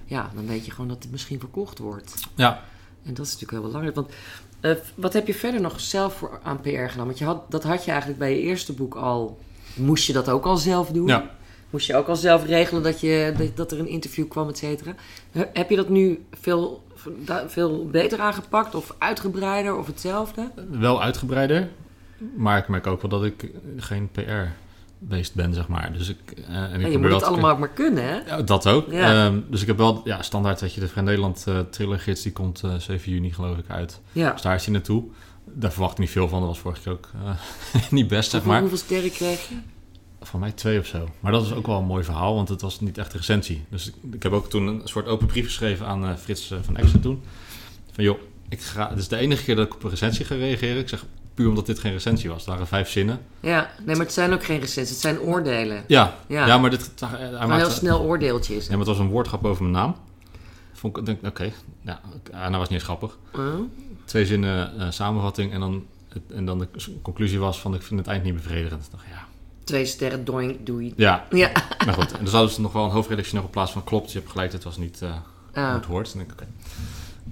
ja, dan weet je gewoon dat het misschien verkocht wordt. Ja, En dat is natuurlijk heel belangrijk. Want eh, wat heb je verder nog zelf voor, aan PR gedaan? Want je had, dat had je eigenlijk bij je eerste boek al... Moest je dat ook al zelf doen? Ja. Moest je ook al zelf regelen dat, je, dat, dat er een interview kwam, et cetera? He- Heb je dat nu veel, veel beter aangepakt? Of uitgebreider? Of hetzelfde? wel uitgebreider. Maar ik merk ook wel dat ik geen PR-beest ben, zeg maar. Dus ik, eh, en ik Ja, je moet het allemaal ook maar kunnen, hè? Ja, dat ook. Ja. Ehm, dus ik heb wel ja, standaard, weet je, de Vrij Nederland eh thrillergids, die komt eh 7 juni geloof ik uit. Ja. Dus daar is hij naartoe. Daar verwacht ik niet veel van. Dat was vorige keer ook niet best, zeg maar. hoeveel sterren kreeg je? Van mij twee of zo. Maar dat is ook wel een mooi verhaal, want het was niet echt een recensie. Dus ik, ik heb ook toen een soort open brief geschreven aan Frits van Exen toen. Van joh, ik ga, dit is de enige keer dat ik op een recensie ga reageren. Ik zeg puur omdat dit geen recensie was. Het waren vijf zinnen. Ja, nee, maar het zijn ook geen recensies. Het zijn oordelen. Ja, Ja. ja. maar dit, hij Een heel snel oordeeltje is ja, maar het was een woordgrap over mijn naam. Vond ik, denk, oké, ja, en dat was niet eens grappig. Huh? Twee zinnen eh, samenvatting en dan, het- en dan de conclusie was van ik vind het eind niet bevredigend. Ik dacht, ja, Twee sterren, doink, doei. ja, Ja. maar goed. En dan zouden ze nog wel een hoofdredactioneel op plaats van klopt, je hebt gelijk, het was niet... eh, hoe Ah, het hoort. Denk ik, oké.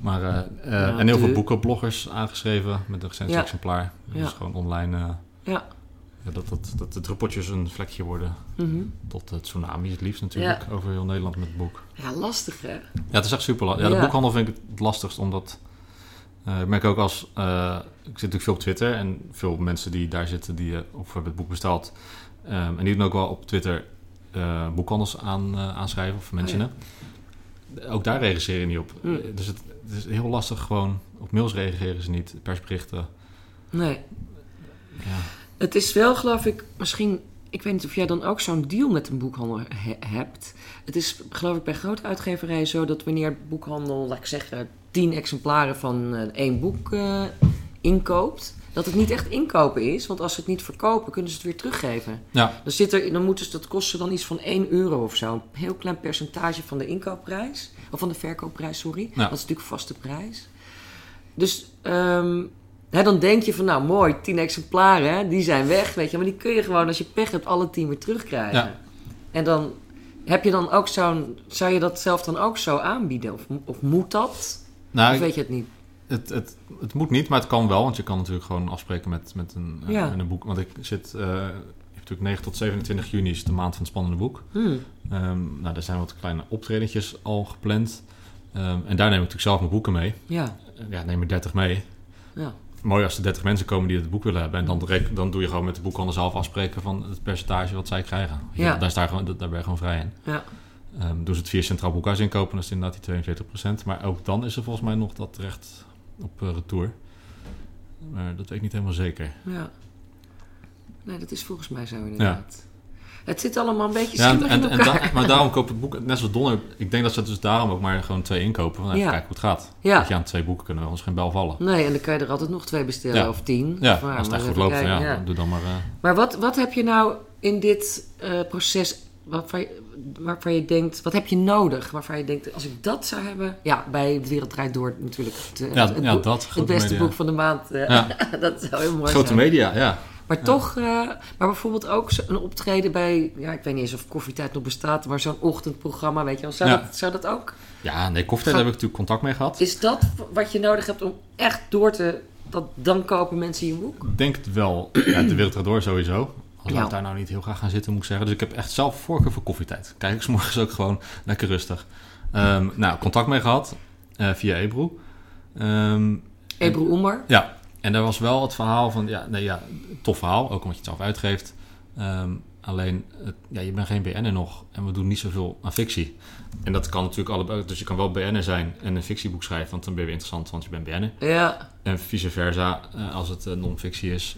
Maar, eh, eh, Ja, en heel veel boekenbloggers aangeschreven met een recensie-exemplaar. Ja. Dus gewoon online, eh, ja. ja, dat, dat, dat de druppeltjes een vlekje worden Mhm. tot het tsunami het liefst natuurlijk, over heel Nederland met het boek. Ja, lastig hè? Ja, het is echt super lastig. Ja, de Ja. boekhandel vind ik het lastigst, omdat... ik merk ook als... ik zit natuurlijk veel op Twitter en veel mensen die daar zitten, die of hebben het boek besteld. ehm, en die doen ook wel op Twitter boekhandels aan, aanschrijven of mentionen. ook daar reageren je niet op. Hm. Dus het, het is heel lastig gewoon. Op mails reageren ze niet, persberichten. Nee. Ja. Het is wel, geloof ik, misschien... Ik weet niet of jij dan ook zo'n deal met een boekhandel he- hebt. Het is, geloof ik, bij grote uitgeverijen zo dat wanneer de boekhandel, laat ik zeggen, tien exemplaren van eh, één boek eh, inkoopt, dat het niet echt inkopen is. Want als ze het niet verkopen, kunnen ze het weer teruggeven. Ja, Dan, zit er, dan moeten ze, dat kost ze dan iets van 1 euro of zo. Een heel klein percentage van de inkoopprijs. Of van de verkoopprijs, sorry. Dat is natuurlijk vaste prijs. Dus ehm, hè, dan denk je van, nou mooi, 10 exemplaren, hè, die zijn weg, weet je. Maar die kun je gewoon, als je pech hebt, alle 10 weer terugkrijgen. Ja. En dan heb je dan ook zo'n... Zou je dat zelf dan ook zo aanbieden? Of, of moet dat? nou, of weet je het niet? Het, het, het moet niet, maar het kan wel. Want je kan natuurlijk gewoon afspreken met, met, een, eh, Ja. met een boek. Want ik zit... eh, natuurlijk 9 tot 27 juni is de maand van het spannende boek. Hmm. Ehm, nou, daar zijn wat kleine optredentjes al gepland. Ehm, en daar neem ik natuurlijk zelf mijn boeken mee. Ja, Eh, Ja, neem er 30 mee. ja. Mooi als er 30 mensen komen die het boek willen hebben. En dan, dan doe je gewoon met de boekhandel zelf afspreken van het percentage wat zij krijgen. Ja. Daar, sta je gewoon, daar ben je gewoon vrij in. ja. Ehm doen ze het via Centraal Boekhuis inkopen, is inderdaad die 42%. Maar ook dan is er volgens mij nog dat recht op eh, retour. Maar dat weet ik niet helemaal zeker. Ja. Nee, dat is volgens mij zo inderdaad. Het zit allemaal een beetje Ja, en, en, da- maar daarom koop ik het boek, net zoals Donner. Ik denk dat ze dus daarom ook maar gewoon twee inkopen. Van even Ja. kijken hoe het gaat. Ja. Dat je aan twee boeken kunnen we ons geen bel vallen. Nee, en dan kan je er altijd nog twee bestellen Ja. of tien. Ja, Of waar, als het maar echt goed loopt, kijken, ja, doe dan maar... eh, Maar wat, wat heb je nou in dit eh, proces, waarvan je, waarvan je denkt, wat heb je nodig? Waarvan je denkt, als ik dat zou hebben... Ja, bij De Wereld Draait Door natuurlijk het, eh, ja, het, ja, boek- dat. het grote beste media. boek van de maand. Ja. dat zou heel mooi Grote zijn. media, ja. Maar toch, eh, maar bijvoorbeeld ook een optreden bij, ja, ik weet niet eens of Koffietijd nog bestaat, maar zo'n ochtendprogramma, weet je wel. Zou, dat, zou dat ook? Ja, nee, koffietijd Ga- heb ik natuurlijk contact mee gehad. Is dat wat je nodig hebt om echt door te, dat dan kopen mensen je boek? Ik denk het wel. Ja, de wereld gaat door sowieso. Al zou Ja. ik daar nou niet heel graag gaan zitten, moet ik zeggen. Dus ik heb echt zelf voorkeur voor koffietijd. Kijk ik 's morgens ook gewoon lekker rustig. Ehm, nou, contact mee gehad eh, via Ebro. Ehm, Ebru Oemar? ja, en daar was wel het verhaal van... Ja, nee, ja, tof verhaal, ook omdat je het zelf uitgeeft. Ehm, alleen, het- ja, je bent geen BN'er nog en we doen niet zoveel aan fictie. En dat kan natuurlijk allebei. Dus je kan wel BN'er zijn en een fictieboek schrijven, want dan ben je weer interessant, want je bent BN'er. Ja, En vice versa, eh, als het eh, non-fictie is,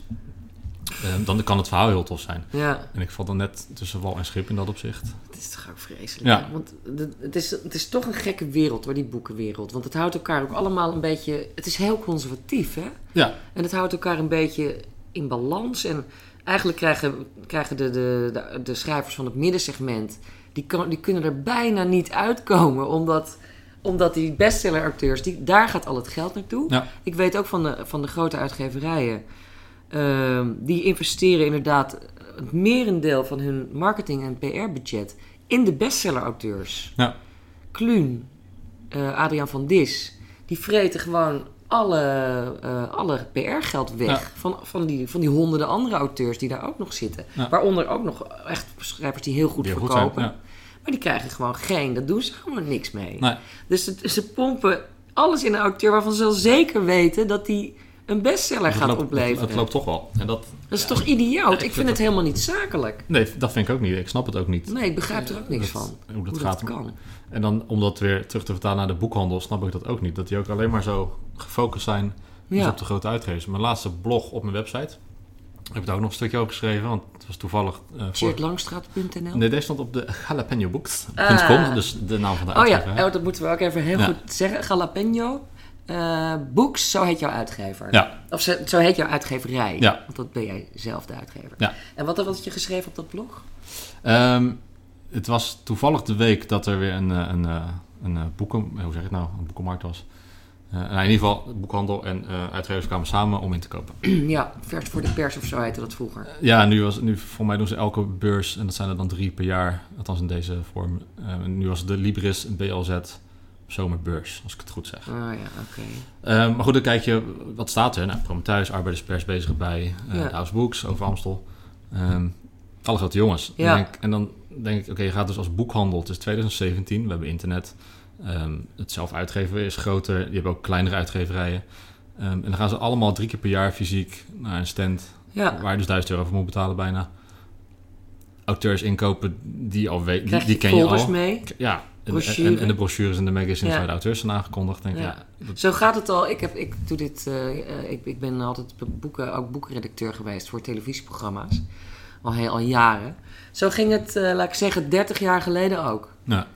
eh, dan kan het verhaal heel tof zijn. ja. En ik val dan net tussen wal en schip in dat opzicht. Het is toch ook vreselijk. Ja. hè? Want het is, het is toch een gekke wereld hoor, die boekenwereld. Want het houdt elkaar ook allemaal een beetje... Het is heel conservatief, hè? Ja, En het houdt elkaar een beetje in balans. En eigenlijk krijgen, krijgen de, de, de, de schrijvers van het middensegment... Die, kan, die kunnen er bijna niet uitkomen. Omdat, omdat die bestseller-auteurs... Die, daar gaat al het geld naartoe. Ja. Ik weet ook van de, van de grote uitgeverijen... ehm, die investeren inderdaad het merendeel van hun marketing- en PR-budget... in de bestseller-auteurs. ja, Kluun, eh, Adriaan van Dis, die vreten gewoon alle, eh, alle PR-geld weg Ja. van, van, die, van die honderden andere auteurs die daar ook nog zitten. Ja. Waaronder ook nog echt schrijvers die heel goed die heel goed verkopen. zijn. Ja. Maar die krijgen gewoon geen, daar doen ze gewoon niks mee. Nee, Dus het- ze pompen alles in een auteur waarvan ze al zeker weten dat die een bestseller gaat loopt, opleveren. Het, loopt toch wel. En dat, dat is ja, toch idioot? ik ik vind het helemaal niet zakelijk. Nee, dat vind ik ook niet. Ik snap het ook niet. Nee, ik begrijp er ook niks Dat- van. Hoe dat Hoe gaat. dat kan. En dan om dat weer terug te vertalen naar de boekhandel, snap ik dat ook niet. Dat die ook alleen maar zo gefocust zijn dus Ja. op de grote uitgevers. Mijn laatste blog op mijn website, heb ik daar ook nog een stukje over geschreven, want het was toevallig... eh voor... Cheertlangstraat.nl Nee, deze stond op de jalapenobooks.com, Ah. dus de naam van de Oh ja, uitgever. oh, dat moeten we ook even heel Ja. goed zeggen. Jalapeno eh, Books, zo heet jouw uitgever. Ja, Of zo, zo heet jouw uitgeverij. Ja. Want dat ben jij zelf de uitgever. Ja. En wat had je geschreven op dat blog? Ehm, het was toevallig de week dat er weer een, eh, een, eh, een, boeken... Hoe zeg ik het nou? Een boekenmarkt was. Nou, in ieder geval, boekhandel en eh, uitgevers kwamen samen om in te kopen. ja, vers voor de pers of zo heette dat vroeger. Ja, nu, was, nu voor mij doen ze elke beurs, en dat zijn er dan drie per jaar, althans in deze vorm. Nu was het de Libris, BLZ, zomerbeurs, als ik het goed zeg. Oh ja, oké. Eh, maar goed, dan kijk je, wat staat er? Nou, Prometheus, Arbeiderspers bezig bij, eh Ja. de Books, over Amstel. Ehm, alle grote jongens. Ja. En, denk, en dan denk ik, oké, je gaat dus als boekhandel, het is 2017, we hebben internet. Ehm, het zelf uitgeven is groter, je hebt ook kleinere uitgeverijen. Ehm, en dan gaan ze allemaal drie keer per jaar fysiek naar een stand Ja, Waar je dus 1000 euro voor moet betalen bijna. Auteurs inkopen die al weet, die, die ken je al. mee? Ja, en, Brochure. en, en de brochures en de magazines Ja. waar de auteurs zijn aangekondigd. Denk Ja. ja. dat- Zo gaat het al. Ik, heb, ik doe dit. eh, eh, ik, ik ben altijd boeken, ook boekredacteur geweest voor televisieprogramma's. Al heel al jaren. Zo ging het, eh, laat ik zeggen, 30 jaar geleden ook. ja.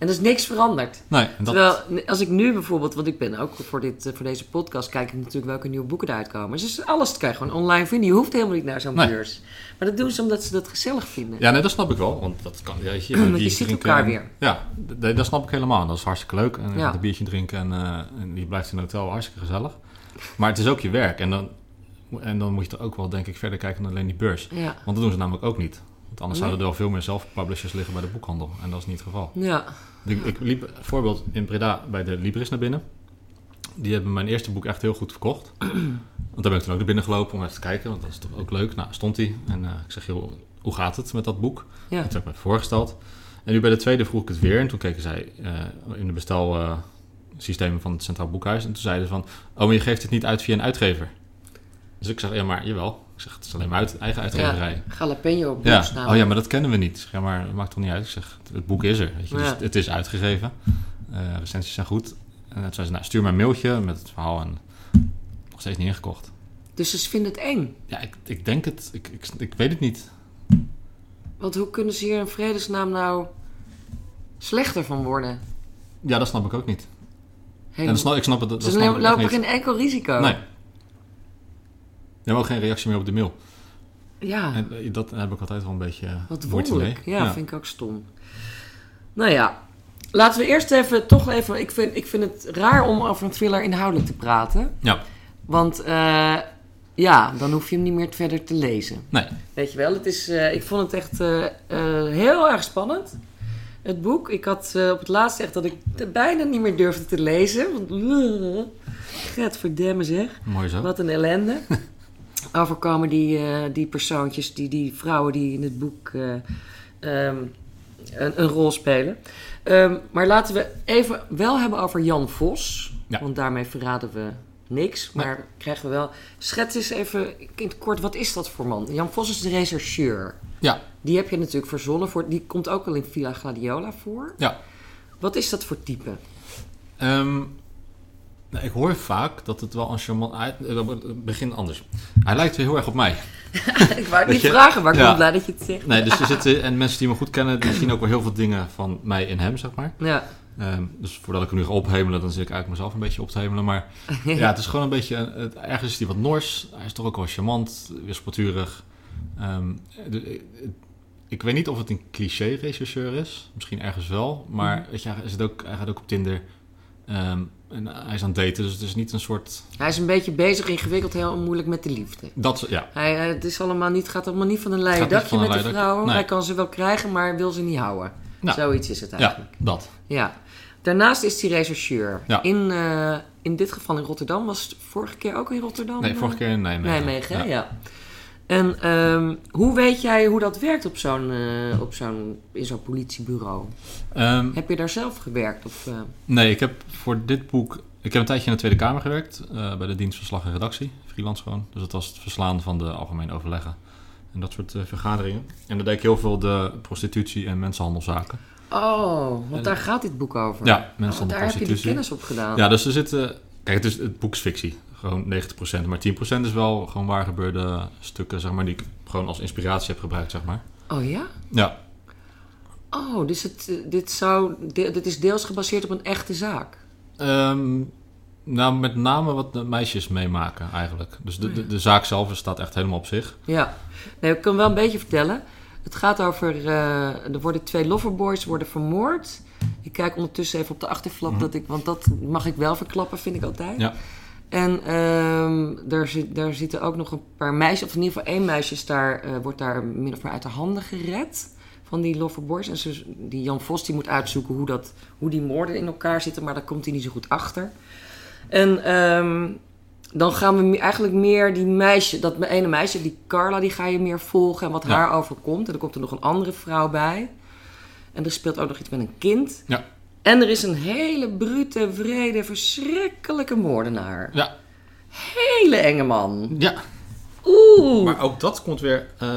En er is niks veranderd. Nee, dat, Terwijl, als ik nu bijvoorbeeld, want ik ben ook voor, dit, eh, voor deze podcast, kijk ik natuurlijk welke nieuwe boeken eruit komen. Dus alles kan je gewoon online vinden. Je hoeft helemaal niet naar zo'n Nee. beurs. Maar dat doen ze omdat ze dat gezellig vinden. ja, nee, dat snap ik wel. Want dat kan. Ja, je, Want je die ziet drinken- elkaar weer. Ja, d- d- dat snap ik helemaal. Dat is hartstikke leuk. En je Ja. gaat een biertje drinken en, eh, en je blijft in een hotel hartstikke gezellig. Maar het is ook je werk. En dan, en dan moet je er ook wel, denk ik, verder kijken dan alleen die beurs. Ja. Want dat doen ze namelijk ook niet. Want anders Nee. zouden er wel veel meer zelfpublishers liggen bij de boekhandel. En dat is niet het geval. Ja. Ik, ik liep bijvoorbeeld in Breda bij de Libris naar binnen. Die hebben mijn eerste boek echt heel goed verkocht. Want daar ben ik toen ook naar binnen gelopen om even te kijken. Want dat is toch ook leuk. Nou, stond hij. En eh, ik zeg, joh, hoe gaat het met dat boek? Ja. Dat heb ik me voorgesteld. En nu bij de tweede vroeg ik het weer. En toen keken zij eh, in de bestelsystemen van het Centraal Boekhuis. En toen zeiden ze van, oh, maar je geeft het niet uit via een uitgever. Dus ik zeg, ja, maar jawel. Ik zeg, het is alleen maar uit, eigen uitgeverij. Jalapeno op Ja. Oh ja, maar dat kennen we niet. Ja, maar dat maakt toch niet uit? Ik zeg, het boek is er. Weet je? Ja. Dus het is uitgegeven. Eh recensies zijn goed. En toen zei ze, nou, stuur maar een mailtje met het verhaal. En nog steeds niet ingekocht. Dus ze vinden het eng. Ja, ik, ik denk het. Ik, ik, ik weet het niet. Want hoe kunnen ze hier in vredesnaam nou slechter van worden? Ja, dat snap ik ook niet. Helemaal- En snap, ik snap het. Dat snap lopen geen enkel risico. Nee. Hebt ook geen reactie meer op de mail. Ja, En eh, dat heb ik altijd wel een beetje eh, wat wonderlijk. Ja, vind ik ook stom. Nou ja, laten we eerst even, toch even... Ik vind, ik vind het raar om over een thriller inhoudelijk te praten. Ja. Want eh, ja, dan hoef je hem niet meer verder te lezen. Nee. Weet je wel, het is, ik vond het echt heel erg spannend. Het boek. Ik had op het laatst echt dat ik het bijna niet meer durfde te lezen. Want, uh, verdemmen zeg. Mooi zo. Wat een ellende. Overkomen die, eh, die persoontjes, die, die vrouwen die in het boek eh, ehm, een, een rol spelen. Ehm, maar laten we even wel hebben over Jan Vos. Ja. Want daarmee verraden we niks. Maar krijgen we wel... Schets eens even in het kort, wat is dat voor man? Jan Vos is de rechercheur. Ja. Die heb je natuurlijk verzonnen. Voor, die komt ook al in Villa Gladiola voor. Ja. Wat is dat voor type? Ehm, nou, ik hoor vaak dat het wel een charmant... Eh, begin anders. Hij lijkt heel erg op mij. ik wou het niet je- vragen, maar ik ja. ben blij dat je het zegt. Nee, dus er zitten... En mensen die me goed kennen, die zien ook wel heel veel dingen van mij in hem, zeg maar. Ja. Ehm, dus voordat ik hem nu ga ophemelen, dan zit ik eigenlijk mezelf een beetje op te hemelen. Maar ja, het is gewoon een beetje... Het, ergens is hij wat nors. Hij is toch ook wel charmant, wispelturig. Ehm, de- ik- ik weet niet of het een cliché-rechercheur is. Misschien ergens wel. Maar weet je, hij, zit ook, hij gaat ook op Tinder. Ehm, en hij is aan het daten, dus het is niet een soort... Hij is een beetje bezig, ingewikkeld, heel moeilijk met de liefde. Dat, ja, Hij, eh, het is allemaal niet, gaat allemaal niet van een leien dakje met de vrouwen. nee. Hij kan ze wel krijgen, maar wil ze niet houden. Nou. Zoiets is het ja, eigenlijk. dat. Ja. Daarnaast is hij rechercheur. Ja. In, eh, in dit geval in Rotterdam. Was het vorige keer ook in Rotterdam? Nee, vorige keer in Nijmegen. Nijmegen? Ja. ja. En ehm, hoe weet jij hoe dat werkt op zo'n, eh, op zo'n, in zo'n politiebureau? Ehm, Heb je daar zelf gewerkt? Of, eh, nee, ik heb voor dit boek... Ik heb een tijdje in de Tweede Kamer gewerkt. eh, bij de dienst verslag en redactie. Freelance gewoon. Dus dat was het verslaan van de algemene overleggen. En dat soort vergaderingen. En dan deed ik heel veel de prostitutie- en mensenhandelzaken. Oh, want daar gaat dit boek over. Ja, Oh, mensenhandel, daar heb je die prostitutie. kennis op gedaan. Ja, dus er zitten... Kijk, het, is, het boek is fictie. Gewoon 90%. Maar 10% is wel gewoon waar gebeurde stukken, zeg maar, die ik gewoon als inspiratie heb gebruikt, zeg maar. Oh ja? Ja, Oh, dus het, eh, dit, zou, dit is deels gebaseerd op een echte zaak. Ehm, nou, met name wat de meisjes meemaken eigenlijk. Dus de, de, de zaak zelf staat echt helemaal op zich. Ja. Nee, ik kan wel een beetje vertellen. Het gaat over... eh, er worden twee loverboys worden vermoord. Ik kijk ondertussen even op de achterflap. Mhm. dat ik, want dat mag ik wel verklappen, vind ik altijd. Ja. En ehm, daar, zit, daar zitten ook nog een paar meisjes... Of in ieder geval één meisje is daar, eh, wordt daar min of meer uit de handen gered... Van die loverboys. En ze, die Jan Vos die moet uitzoeken hoe, dat, hoe die moorden in elkaar zitten. Maar daar komt hij niet zo goed achter. En ehm, dan gaan we eigenlijk meer die meisje, dat ene meisje, die Carla, die ga je meer volgen en wat Ja. haar overkomt. En dan komt er nog een andere vrouw bij. En er speelt ook nog iets met een kind. Ja. En er is een hele brute, vrede, verschrikkelijke moordenaar. Ja, Hele enge man. ja. Oeh. Maar ook dat komt weer... eh,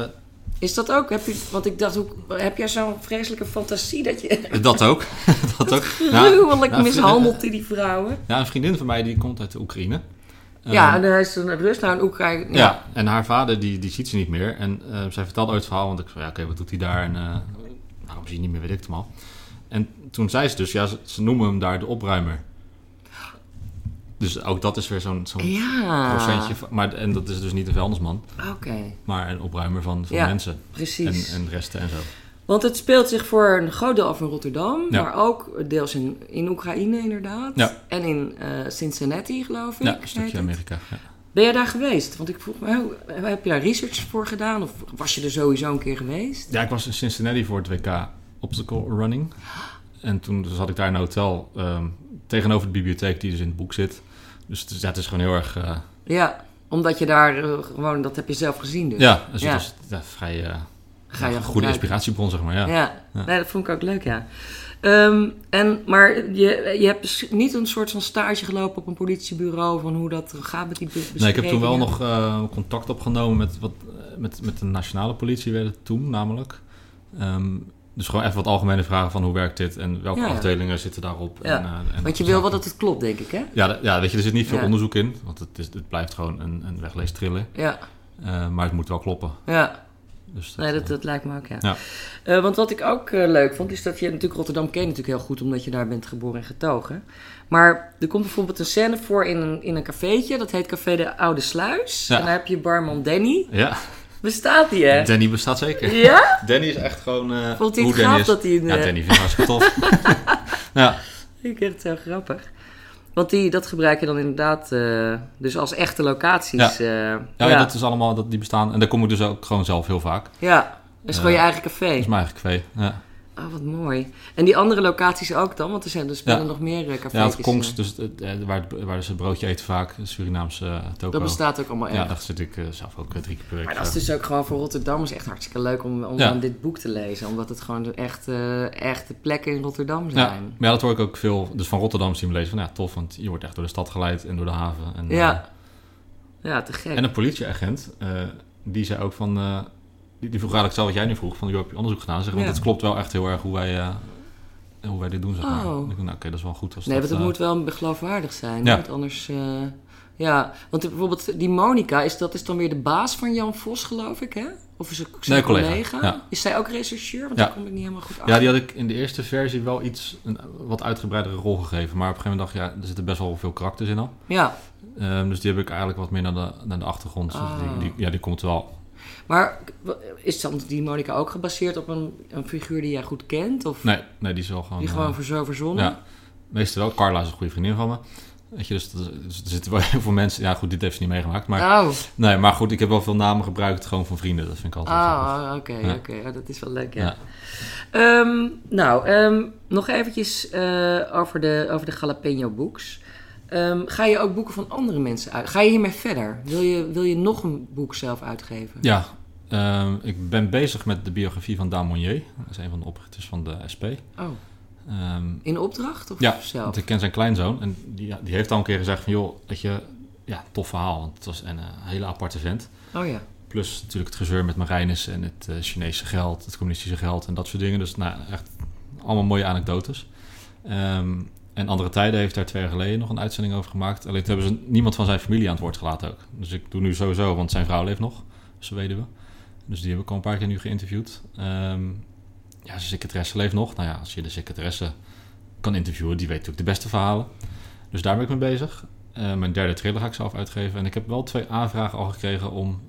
Is dat ook? Heb je, want ik dacht, hoe, heb jij zo'n vreselijke fantasie dat je Dat ook. dat ook. Gruwelijk nou, mishandelt die, die vrouwen? Ja, een vriendin van mij die komt uit de Oekraïne. ja, Ehm, en hij is een rust naar een Oekraïne. Ja. en haar vader die, die ziet ze niet meer. En eh, zij vertelde ooit het verhaal, want ik zei, ja, oké, wat doet hij daar? En eh, waarom zie je niet meer, weet ik het allemaal. En toen zei ze dus, ja, ze, ze noemen hem daar de opruimer. Dus ook dat is weer zo'n zo'n Ja. procentje. Van, maar, en dat is dus niet een vuilnisman, Oké, maar een opruimer van, van Ja, mensen. En, precies. en resten en zo. Want het speelt zich voor een groot deel af in Rotterdam, Ja. maar ook deels in, in Oekraïne inderdaad. Ja. En in eh, Cincinnati, geloof ik. Ja, een stukje. Amerika. Ja. Ben jij daar geweest? Want ik vroeg me, hoe- heb je daar research voor gedaan? Of was je er sowieso een keer geweest? Ja, ik was in Cincinnati voor het WK Obstacle Running. En toen zat ik daar in een hotel ehm, tegenover de bibliotheek die dus in het boek zit. Dus het is, ja, het is gewoon heel erg... eh, Ja, omdat je daar eh, gewoon, dat heb je zelf gezien dus. ja, dus Ja. het was ja, vrij eh, Ga je een goede inspiratiebron, zeg maar. Ja. Ja. Nee, dat vond ik ook leuk, ja. Ehm, en, maar je, je hebt dus niet een soort van stage gelopen op een politiebureau van hoe dat gaat met die Nee, ik heb toen wel nog contact opgenomen met, wat, met, met de nationale politie, werd het toen namelijk. Ehm, dus gewoon even wat algemene vragen van hoe werkt dit en welke Ja, ja. afdelingen zitten daarop. Ja, En, eh, en Want je dat wil wel dat het klopt, denk ik, hè? Ja, ja, weet je, er zit niet veel onderzoek in, want het, is, het blijft gewoon een, een wegleestriller. Ja, Eh, maar het moet wel kloppen. ja. Dus Nee, dat, eh, dat lijkt me ook, ja. Ja. Eh, want wat ik ook leuk vond, is dat je natuurlijk Rotterdam ken je natuurlijk heel goed, omdat je daar bent geboren en getogen. Maar er komt bijvoorbeeld een scène voor in een, in een cafeetje, dat heet Café de Oude Sluis. Ja. En daar heb je barman Danny. Ja, Bestaat die, hè? Danny bestaat zeker. Ja? Danny is echt gewoon... eh Vond hij het gaaf dat hij... een, Ja, eh, Danny vind ik hartstikke tof. ja, Ik vind het zo grappig. Want die, dat gebruik je dan inderdaad eh, dus als echte locaties. Ja. ja, ja, dat is allemaal, dat, die bestaan. En daar kom ik dus ook gewoon zelf heel vaak. ja. Dat is gewoon je eigen café. Dat is mijn eigen café. Ja. Oh, wat mooi. En die andere locaties ook dan? Want er, zijn, er spelen Ja. nog meer eh, cafés. Ja, het Kongs, dus het, eh, waar, het- waar ze broodje eten vaak, Surinaamse uh, toko. Dat bestaat ook allemaal echt. Ja, daar zit ik eh, zelf ook eh, drie keer per week. Maar dat is dus ook gewoon voor Rotterdammers echt hartstikke leuk om, om Ja. aan dit boek te lezen. Omdat het gewoon de echte, echte plekken in Rotterdam ja, zijn. maar ja, dat hoor ik ook veel. Dus van Rotterdam zien we lezen van ja, tof, want je wordt echt door de stad geleid en door de haven. En, Ja. Ja, te gek. eh, en een politieagent, eh, die zei ook van, eh, die, die vroeg eigenlijk zo wat jij nu vroeg, van joh, heb je onderzoek gedaan? Zeg, want Ja. het klopt wel echt heel erg hoe wij, eh, hoe wij dit doen, zeg maar. Oh. Nou, oké, dat is wel goed. Als nee, want dat, het eh, moet wel geloofwaardig zijn. Ja. Want anders... eh, ja, want bijvoorbeeld die Monica, is, dat is dan weer de baas van Jan Vos, geloof ik, hè? Of is het Nee, collega, collega? ja. Is zij ook rechercheur? Want Ja. daar kom ik niet helemaal goed Ja, achter. die had ik in de eerste versie wel iets, een wat uitgebreidere rol gegeven. Maar op een gegeven moment dacht ik, ja, er zitten best wel veel karakters in al. Ja, Ehm, dus die heb ik eigenlijk wat meer naar de, naar de achtergrond. Dus die, die, ja, die komt wel. Maar is dan die Monica ook gebaseerd op een, een figuur die jij goed kent? Of Nee, nee die is wel gewoon... die eh, gewoon voor zo verzonnen? ja, meestal wel. Carla is een goede vriendin van me. Weet je, dus, dus er zitten wel heel veel mensen... Ja, goed, dit heeft ze niet meegemaakt. Maar, Oh, nee, maar goed, ik heb wel veel namen gebruikt gewoon van vrienden. Dat vind ik altijd oh oké, Ja. oké. Oh, dat is wel leuk, ja. Ja. Ehm, nou, ehm, nog eventjes eh, over, de, over de Jalapeno Books. Ehm, ga je ook boeken van andere mensen uit? Ga je hiermee verder? Wil je, wil je nog een boek zelf uitgeven? Ja, ehm, ik ben bezig met de biografie van Daan Monnier. Dat is een van de oprichters van de SP. Oh, Ehm, in opdracht of Ja, zelf? want ik ken zijn kleinzoon en die, die heeft al een keer gezegd van... joh, weet je, ja, tof verhaal, want het was een eh, hele aparte vent. Oh ja. Plus natuurlijk het gezeur met Marijnis en het eh, Chinese geld, het communistische geld en dat soort dingen. Dus nou, echt allemaal mooie anekdotes. Ehm, en andere tijden heeft daar twee jaar geleden nog een uitzending over gemaakt. Alleen hebben ze niemand van zijn familie aan het woord gelaten ook. Dus ik doe nu sowieso, want zijn vrouw leeft nog, zijn weduwe. Dus die heb ik al een paar keer nu geïnterviewd. Ehm, ja, zijn secretaresse leeft nog. Nou ja, als je de secretaresse kan interviewen, die weet natuurlijk de beste verhalen. Dus daar ben ik mee bezig. Eh, mijn derde trailer ga ik zelf uitgeven. En ik heb wel twee aanvragen al gekregen om,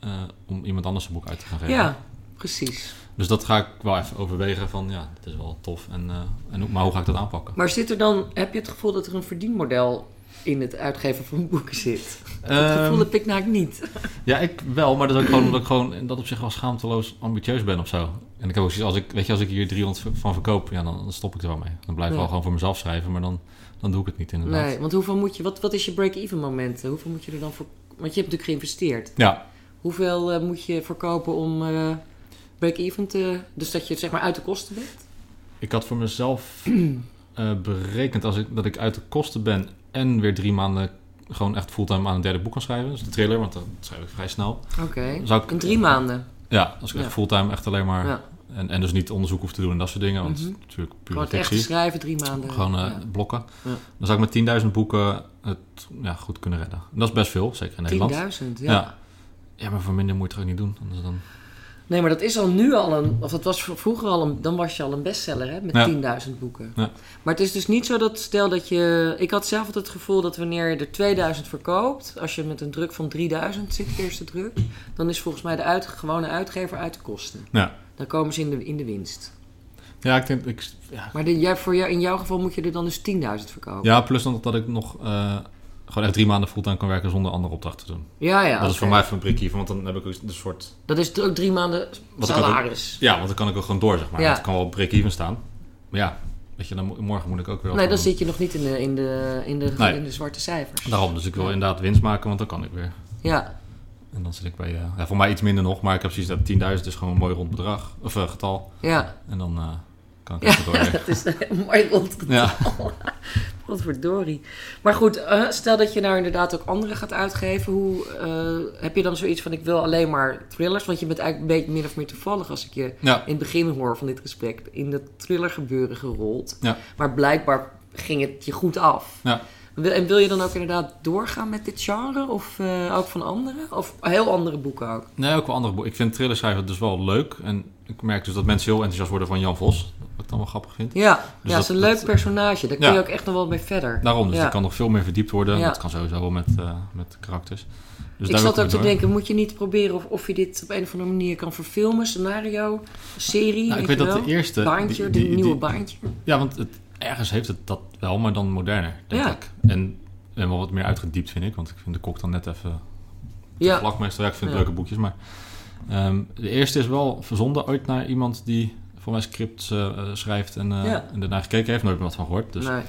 eh, om iemand anders een boek uit te gaan geven. Ja, precies. Dus dat ga ik wel even overwegen van, ja, het is wel tof. En, eh, en maar hoe ga ik dat aanpakken? Maar zit er dan, heb je het gevoel dat er een verdienmodel in het uitgeven van boeken zit? Dat Ehm, gevoel heb ik nou niet. Ja, ik wel, maar dat is ook gewoon omdat ik gewoon in dat op zich wel schaamteloos ambitieus ben of zo. En ik heb ook zoiets, als ik, weet je, als ik hier 300 v- van verkoop, ja, dan, dan stop ik er wel mee. Dan blijf ik Ja. wel gewoon voor mezelf schrijven, maar dan, dan doe ik het niet inderdaad. Nee, want hoeveel moet je, wat, wat is je break-even momenten? Hoeveel moet je er dan voor, want je hebt natuurlijk geïnvesteerd. Ja, Hoeveel eh, moet je verkopen om eh, break-even te... Dus dat je zeg maar uit de kosten bent? ik had voor mezelf eh, berekend als ik, dat ik uit de kosten ben en weer drie maanden gewoon echt fulltime aan een derde boek kan schrijven. Dus de trailer, want dat schrijf ik vrij snel. Oké. Zou ik- In drie maanden? Ja, als ik echt Ja. fulltime echt alleen maar... Ja. En, en dus niet onderzoek hoef te doen en dat soort dingen. Want het is natuurlijk pure Gewoon echt schrijven, drie maanden. Gewoon eh, ja. blokken. Ja. Dan zou ik met 10.000 boeken het ja, goed kunnen redden. En dat is best veel, zeker in Nederland. 10.000, ja. Ja. ja. maar voor minder moet je het ook niet doen. Anders dan... Nee, maar dat is al nu al een... Of dat was vroeger al een... Dan was je al een bestseller, hè? Met Ja. 10.000 boeken. Ja. Maar het is dus niet zo dat... Stel dat je... Ik had zelf altijd het gevoel dat wanneer je er 2000 verkoopt... Als je met een druk van 3000 zit, eerste druk... Dan is volgens mij de uit, gewone uitgever uit de kosten. Ja. Dan komen ze in de, in de winst. Ja, ik denk... Ik, ja. Maar de, jij, voor jou, in jouw geval moet je er dan dus 10.000 verkopen. ja, plus dan dat ik nog eh, gewoon echt drie maanden fulltime kan werken zonder andere opdrachten te doen. ja. ja, dat is voor mij even een prikje, want dan heb ik ook een soort... Dat is ook drie maanden salaris. Ja, want dan kan ik ook gewoon door, zeg maar. Ja. Het kan wel break-even staan. Maar ja, weet je, dan, mo- morgen moet ik ook weer... Nee, dan doen. zit je nog niet in de, in de, in de, Nee. in de zwarte cijfers. Daarom, dus ik wil Ja. inderdaad winst maken, want dan kan ik weer. Ja, En dan zit ik bij, eh, ja, voor mij iets minder nog, maar ik heb precies dat 10.000 is gewoon een mooi rond bedrag, of eh, getal. ja. En dan eh, kan ik Ja, weer. dat is een mooi. Ja. Godverdorie. Maar goed, eh, stel dat je nou inderdaad ook andere gaat uitgeven. Hoe, eh, heb je dan zoiets van, ik wil alleen maar thrillers? Want je bent eigenlijk een beetje min of meer toevallig, als ik je Ja, in het begin hoor van dit gesprek, in de thriller gebeuren gerold. Ja. Maar blijkbaar ging het je goed af. Ja. En wil je dan ook inderdaad doorgaan met dit genre? Of eh, ook van anderen? Of heel andere boeken ook? nee, ook wel andere boeken. Ik vind thriller schrijven dus wel leuk. En ik merk dus dat mensen heel enthousiast worden van Jan Vos. Wat ik dan wel grappig vind. Ja, Dus ja dat is dat- een leuk personage. Daar kun je ook echt nog wel mee verder. Daarom, dus ik kan nog veel meer verdiept worden. Dat kan sowieso wel met, eh, met karakters. Dus ik zat ook te door. denken, moet je niet proberen of, of je dit op een of andere manier kan verfilmen? Scenario, serie, Nou, ik weet dat de eerste... Baantje, die- de die- nieuwe die- baantje. Ja, want het, ergens heeft het dat wel, maar dan moderner, denk Ja. ik. En, en wel wat meer uitgediept, vind ik. Want ik vind de kok dan net even Ja, vlak meestal. Ja, ik vind Ja. leuke boekjes, maar... ehm, de eerste is wel verzonden ooit naar iemand die voor mij scripts eh, eh, schrijft en, eh Ja. en daarna gekeken heeft. Nooit meer wat van gehoord. Dus. nee.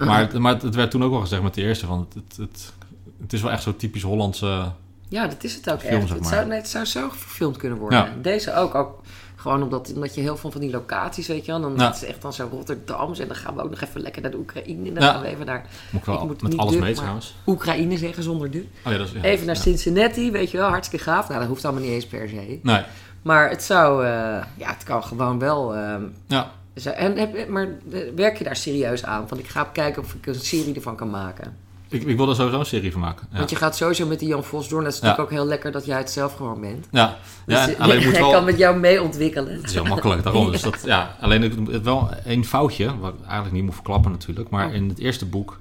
Maar, het- maar het, het werd toen ook wel gezegd met de eerste van... Het, het, het, het is wel echt zo typisch Hollandse... ja, dat is het ook Film, echt. zeg Het zou, nee, het zou zo verfilmd kunnen worden. Ja. Deze ook, ook gewoon omdat, omdat je heel veel van die locaties, weet je wel. Dan Ja. het is echt dan zo Rotterdams en dan gaan we ook nog even lekker naar de Oekraïne. En dan gaan we even naar Moet ik wel Ik moet met alles mee trouwens. Oekraïne zeggen zonder du. Oh, ja, dat is, Even naar. Cincinnati, weet je wel, hartstikke gaaf. Nou, dat hoeft allemaal niet eens per se. Nee, Maar het zou, eh, ja, het kan gewoon wel. ehm, ja. zo- en, heb- maar werk je daar serieus aan? Van ik ga kijken of ik een serie ervan kan maken. Ik, ik wil er sowieso een serie van maken. Ja. Want je gaat sowieso met die Jan Vos door. En dat is Ja. natuurlijk ook heel lekker dat jij het zelf gewoon bent. Ja, ja Dus, alleen moet wel... kan met jou mee ontwikkelen. Het is heel makkelijk, daarom. Dus dat, ja, alleen het, het wel één foutje, wat ik eigenlijk niet moet verklappen natuurlijk. Maar Oh. in het eerste boek,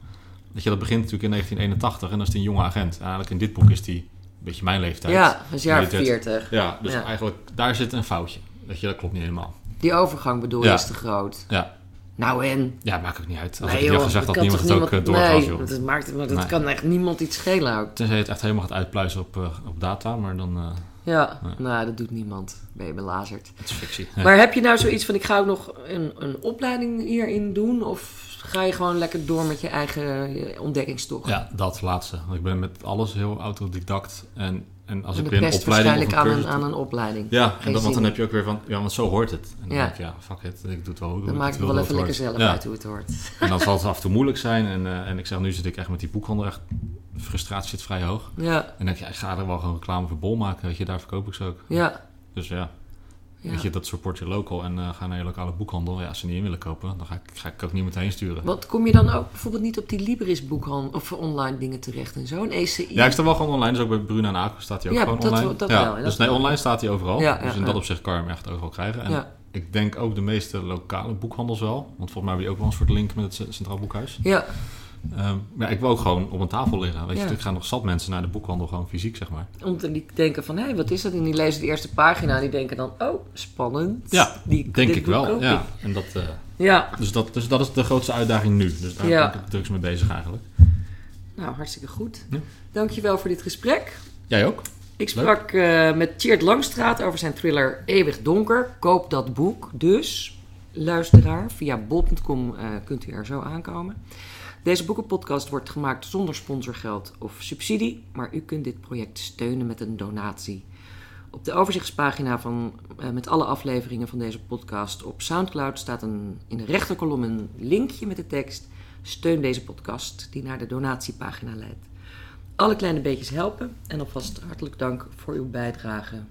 dat je, dat begint natuurlijk in 1981 en dan is een jonge agent. Eigenlijk in dit boek is hij een beetje mijn leeftijd. Ja, dat is jaar Militair- 40. Ja, dus Ja. eigenlijk daar zit een foutje. Weet je, dat klopt niet helemaal. Die overgang bedoel je Ja. is te groot. Ja, Nou en? ja maakt ook niet uit. Als nee ik had gezegd, dat had niemand het ook eh, Nee, joh. dat, maakt, maar dat Nee. kan echt niemand iets schelen ook. Tenzij je het echt helemaal gaat uitpluizen op, eh, op data, maar dan eh Ja, Nee. nou dat doet niemand. Ben je belazerd. het is fictie. Maar heb je nou zoiets van, ik ga ook nog een, een opleiding hierin doen? Of ga je gewoon lekker door met je eigen eh, ontdekkingstocht? Ja, dat laatste. Want ik ben met alles heel autodidact. En, en als en ik weer een opleiding waarschijnlijk aan een, aan een opleiding. Ja, Geen en dan, want dan heb je ook weer van... Ja, want zo hoort het. En dan Ja. denk ik, ja, fuck it. Ik doe het wel hoe Dan maak het ik wil wel even het lekker zelf Ja. uit hoe het hoort. En dan zal het af en toe moeilijk zijn. En, eh, en ik zeg, nu zit ik echt met die boekhandel echt... Frustratie zit vrij hoog. Ja, En dan denk je, ik ga er wel gewoon reclame voor bol maken. Weet je, daar verkoop ik ze ook. ja, Dus ja, ja. weet je, dat support je local. En eh, ga naar je lokale boekhandel. Ja, als ze niet in willen kopen, dan ga ik, ga ik ook niet meteen sturen. Want kom je dan ook bijvoorbeeld niet op die Libris boekhandel of online dingen terecht en zo? Een ECI? Ja, ik sta wel gewoon online. Dus ook bij Bruna en Aco staat hij ook Ja, gewoon dat online. wel- dat ja, wel, ja, dus dat nee, wel. online staat hij overal. Dus in dat opzicht kan je hem echt overal krijgen. En ik denk ook de meeste lokale boekhandels wel. Want volgens mij hebben die ook wel een soort link met het Centraal Boekhuis. ja, Ehm, maar ik wil ook gewoon op een tafel liggen. Weet je, Ja. ik ga nog zat mensen naar de boekhandel gewoon fysiek, zeg maar. om te die denken van, hé, wat is dat? En die lezen de eerste pagina en die denken dan, oh, spannend. Ja, die, Denk ik wel. Ja. ik. En dat, eh, Ja, dus, dat, dus dat is de grootste uitdaging nu. Dus daar ben ik drugs mee bezig eigenlijk. nou, hartstikke goed. Ja. Dankjewel voor dit gesprek. Jij ook? Ik sprak eh, met Tjeerd Langstraat over zijn thriller Eeuwig Donker. Koop dat boek dus, luisteraar. Via bol.com eh, kunt u er zo aankomen. Deze boekenpodcast wordt gemaakt zonder sponsorgeld of subsidie, maar u kunt dit project steunen met een donatie. Op de overzichtspagina van, eh, met alle afleveringen van deze podcast op Soundcloud staat een, in de rechterkolom een linkje met de tekst Steun deze podcast, die naar de donatiepagina leidt. Alle kleine beetjes helpen en alvast hartelijk dank voor uw bijdrage.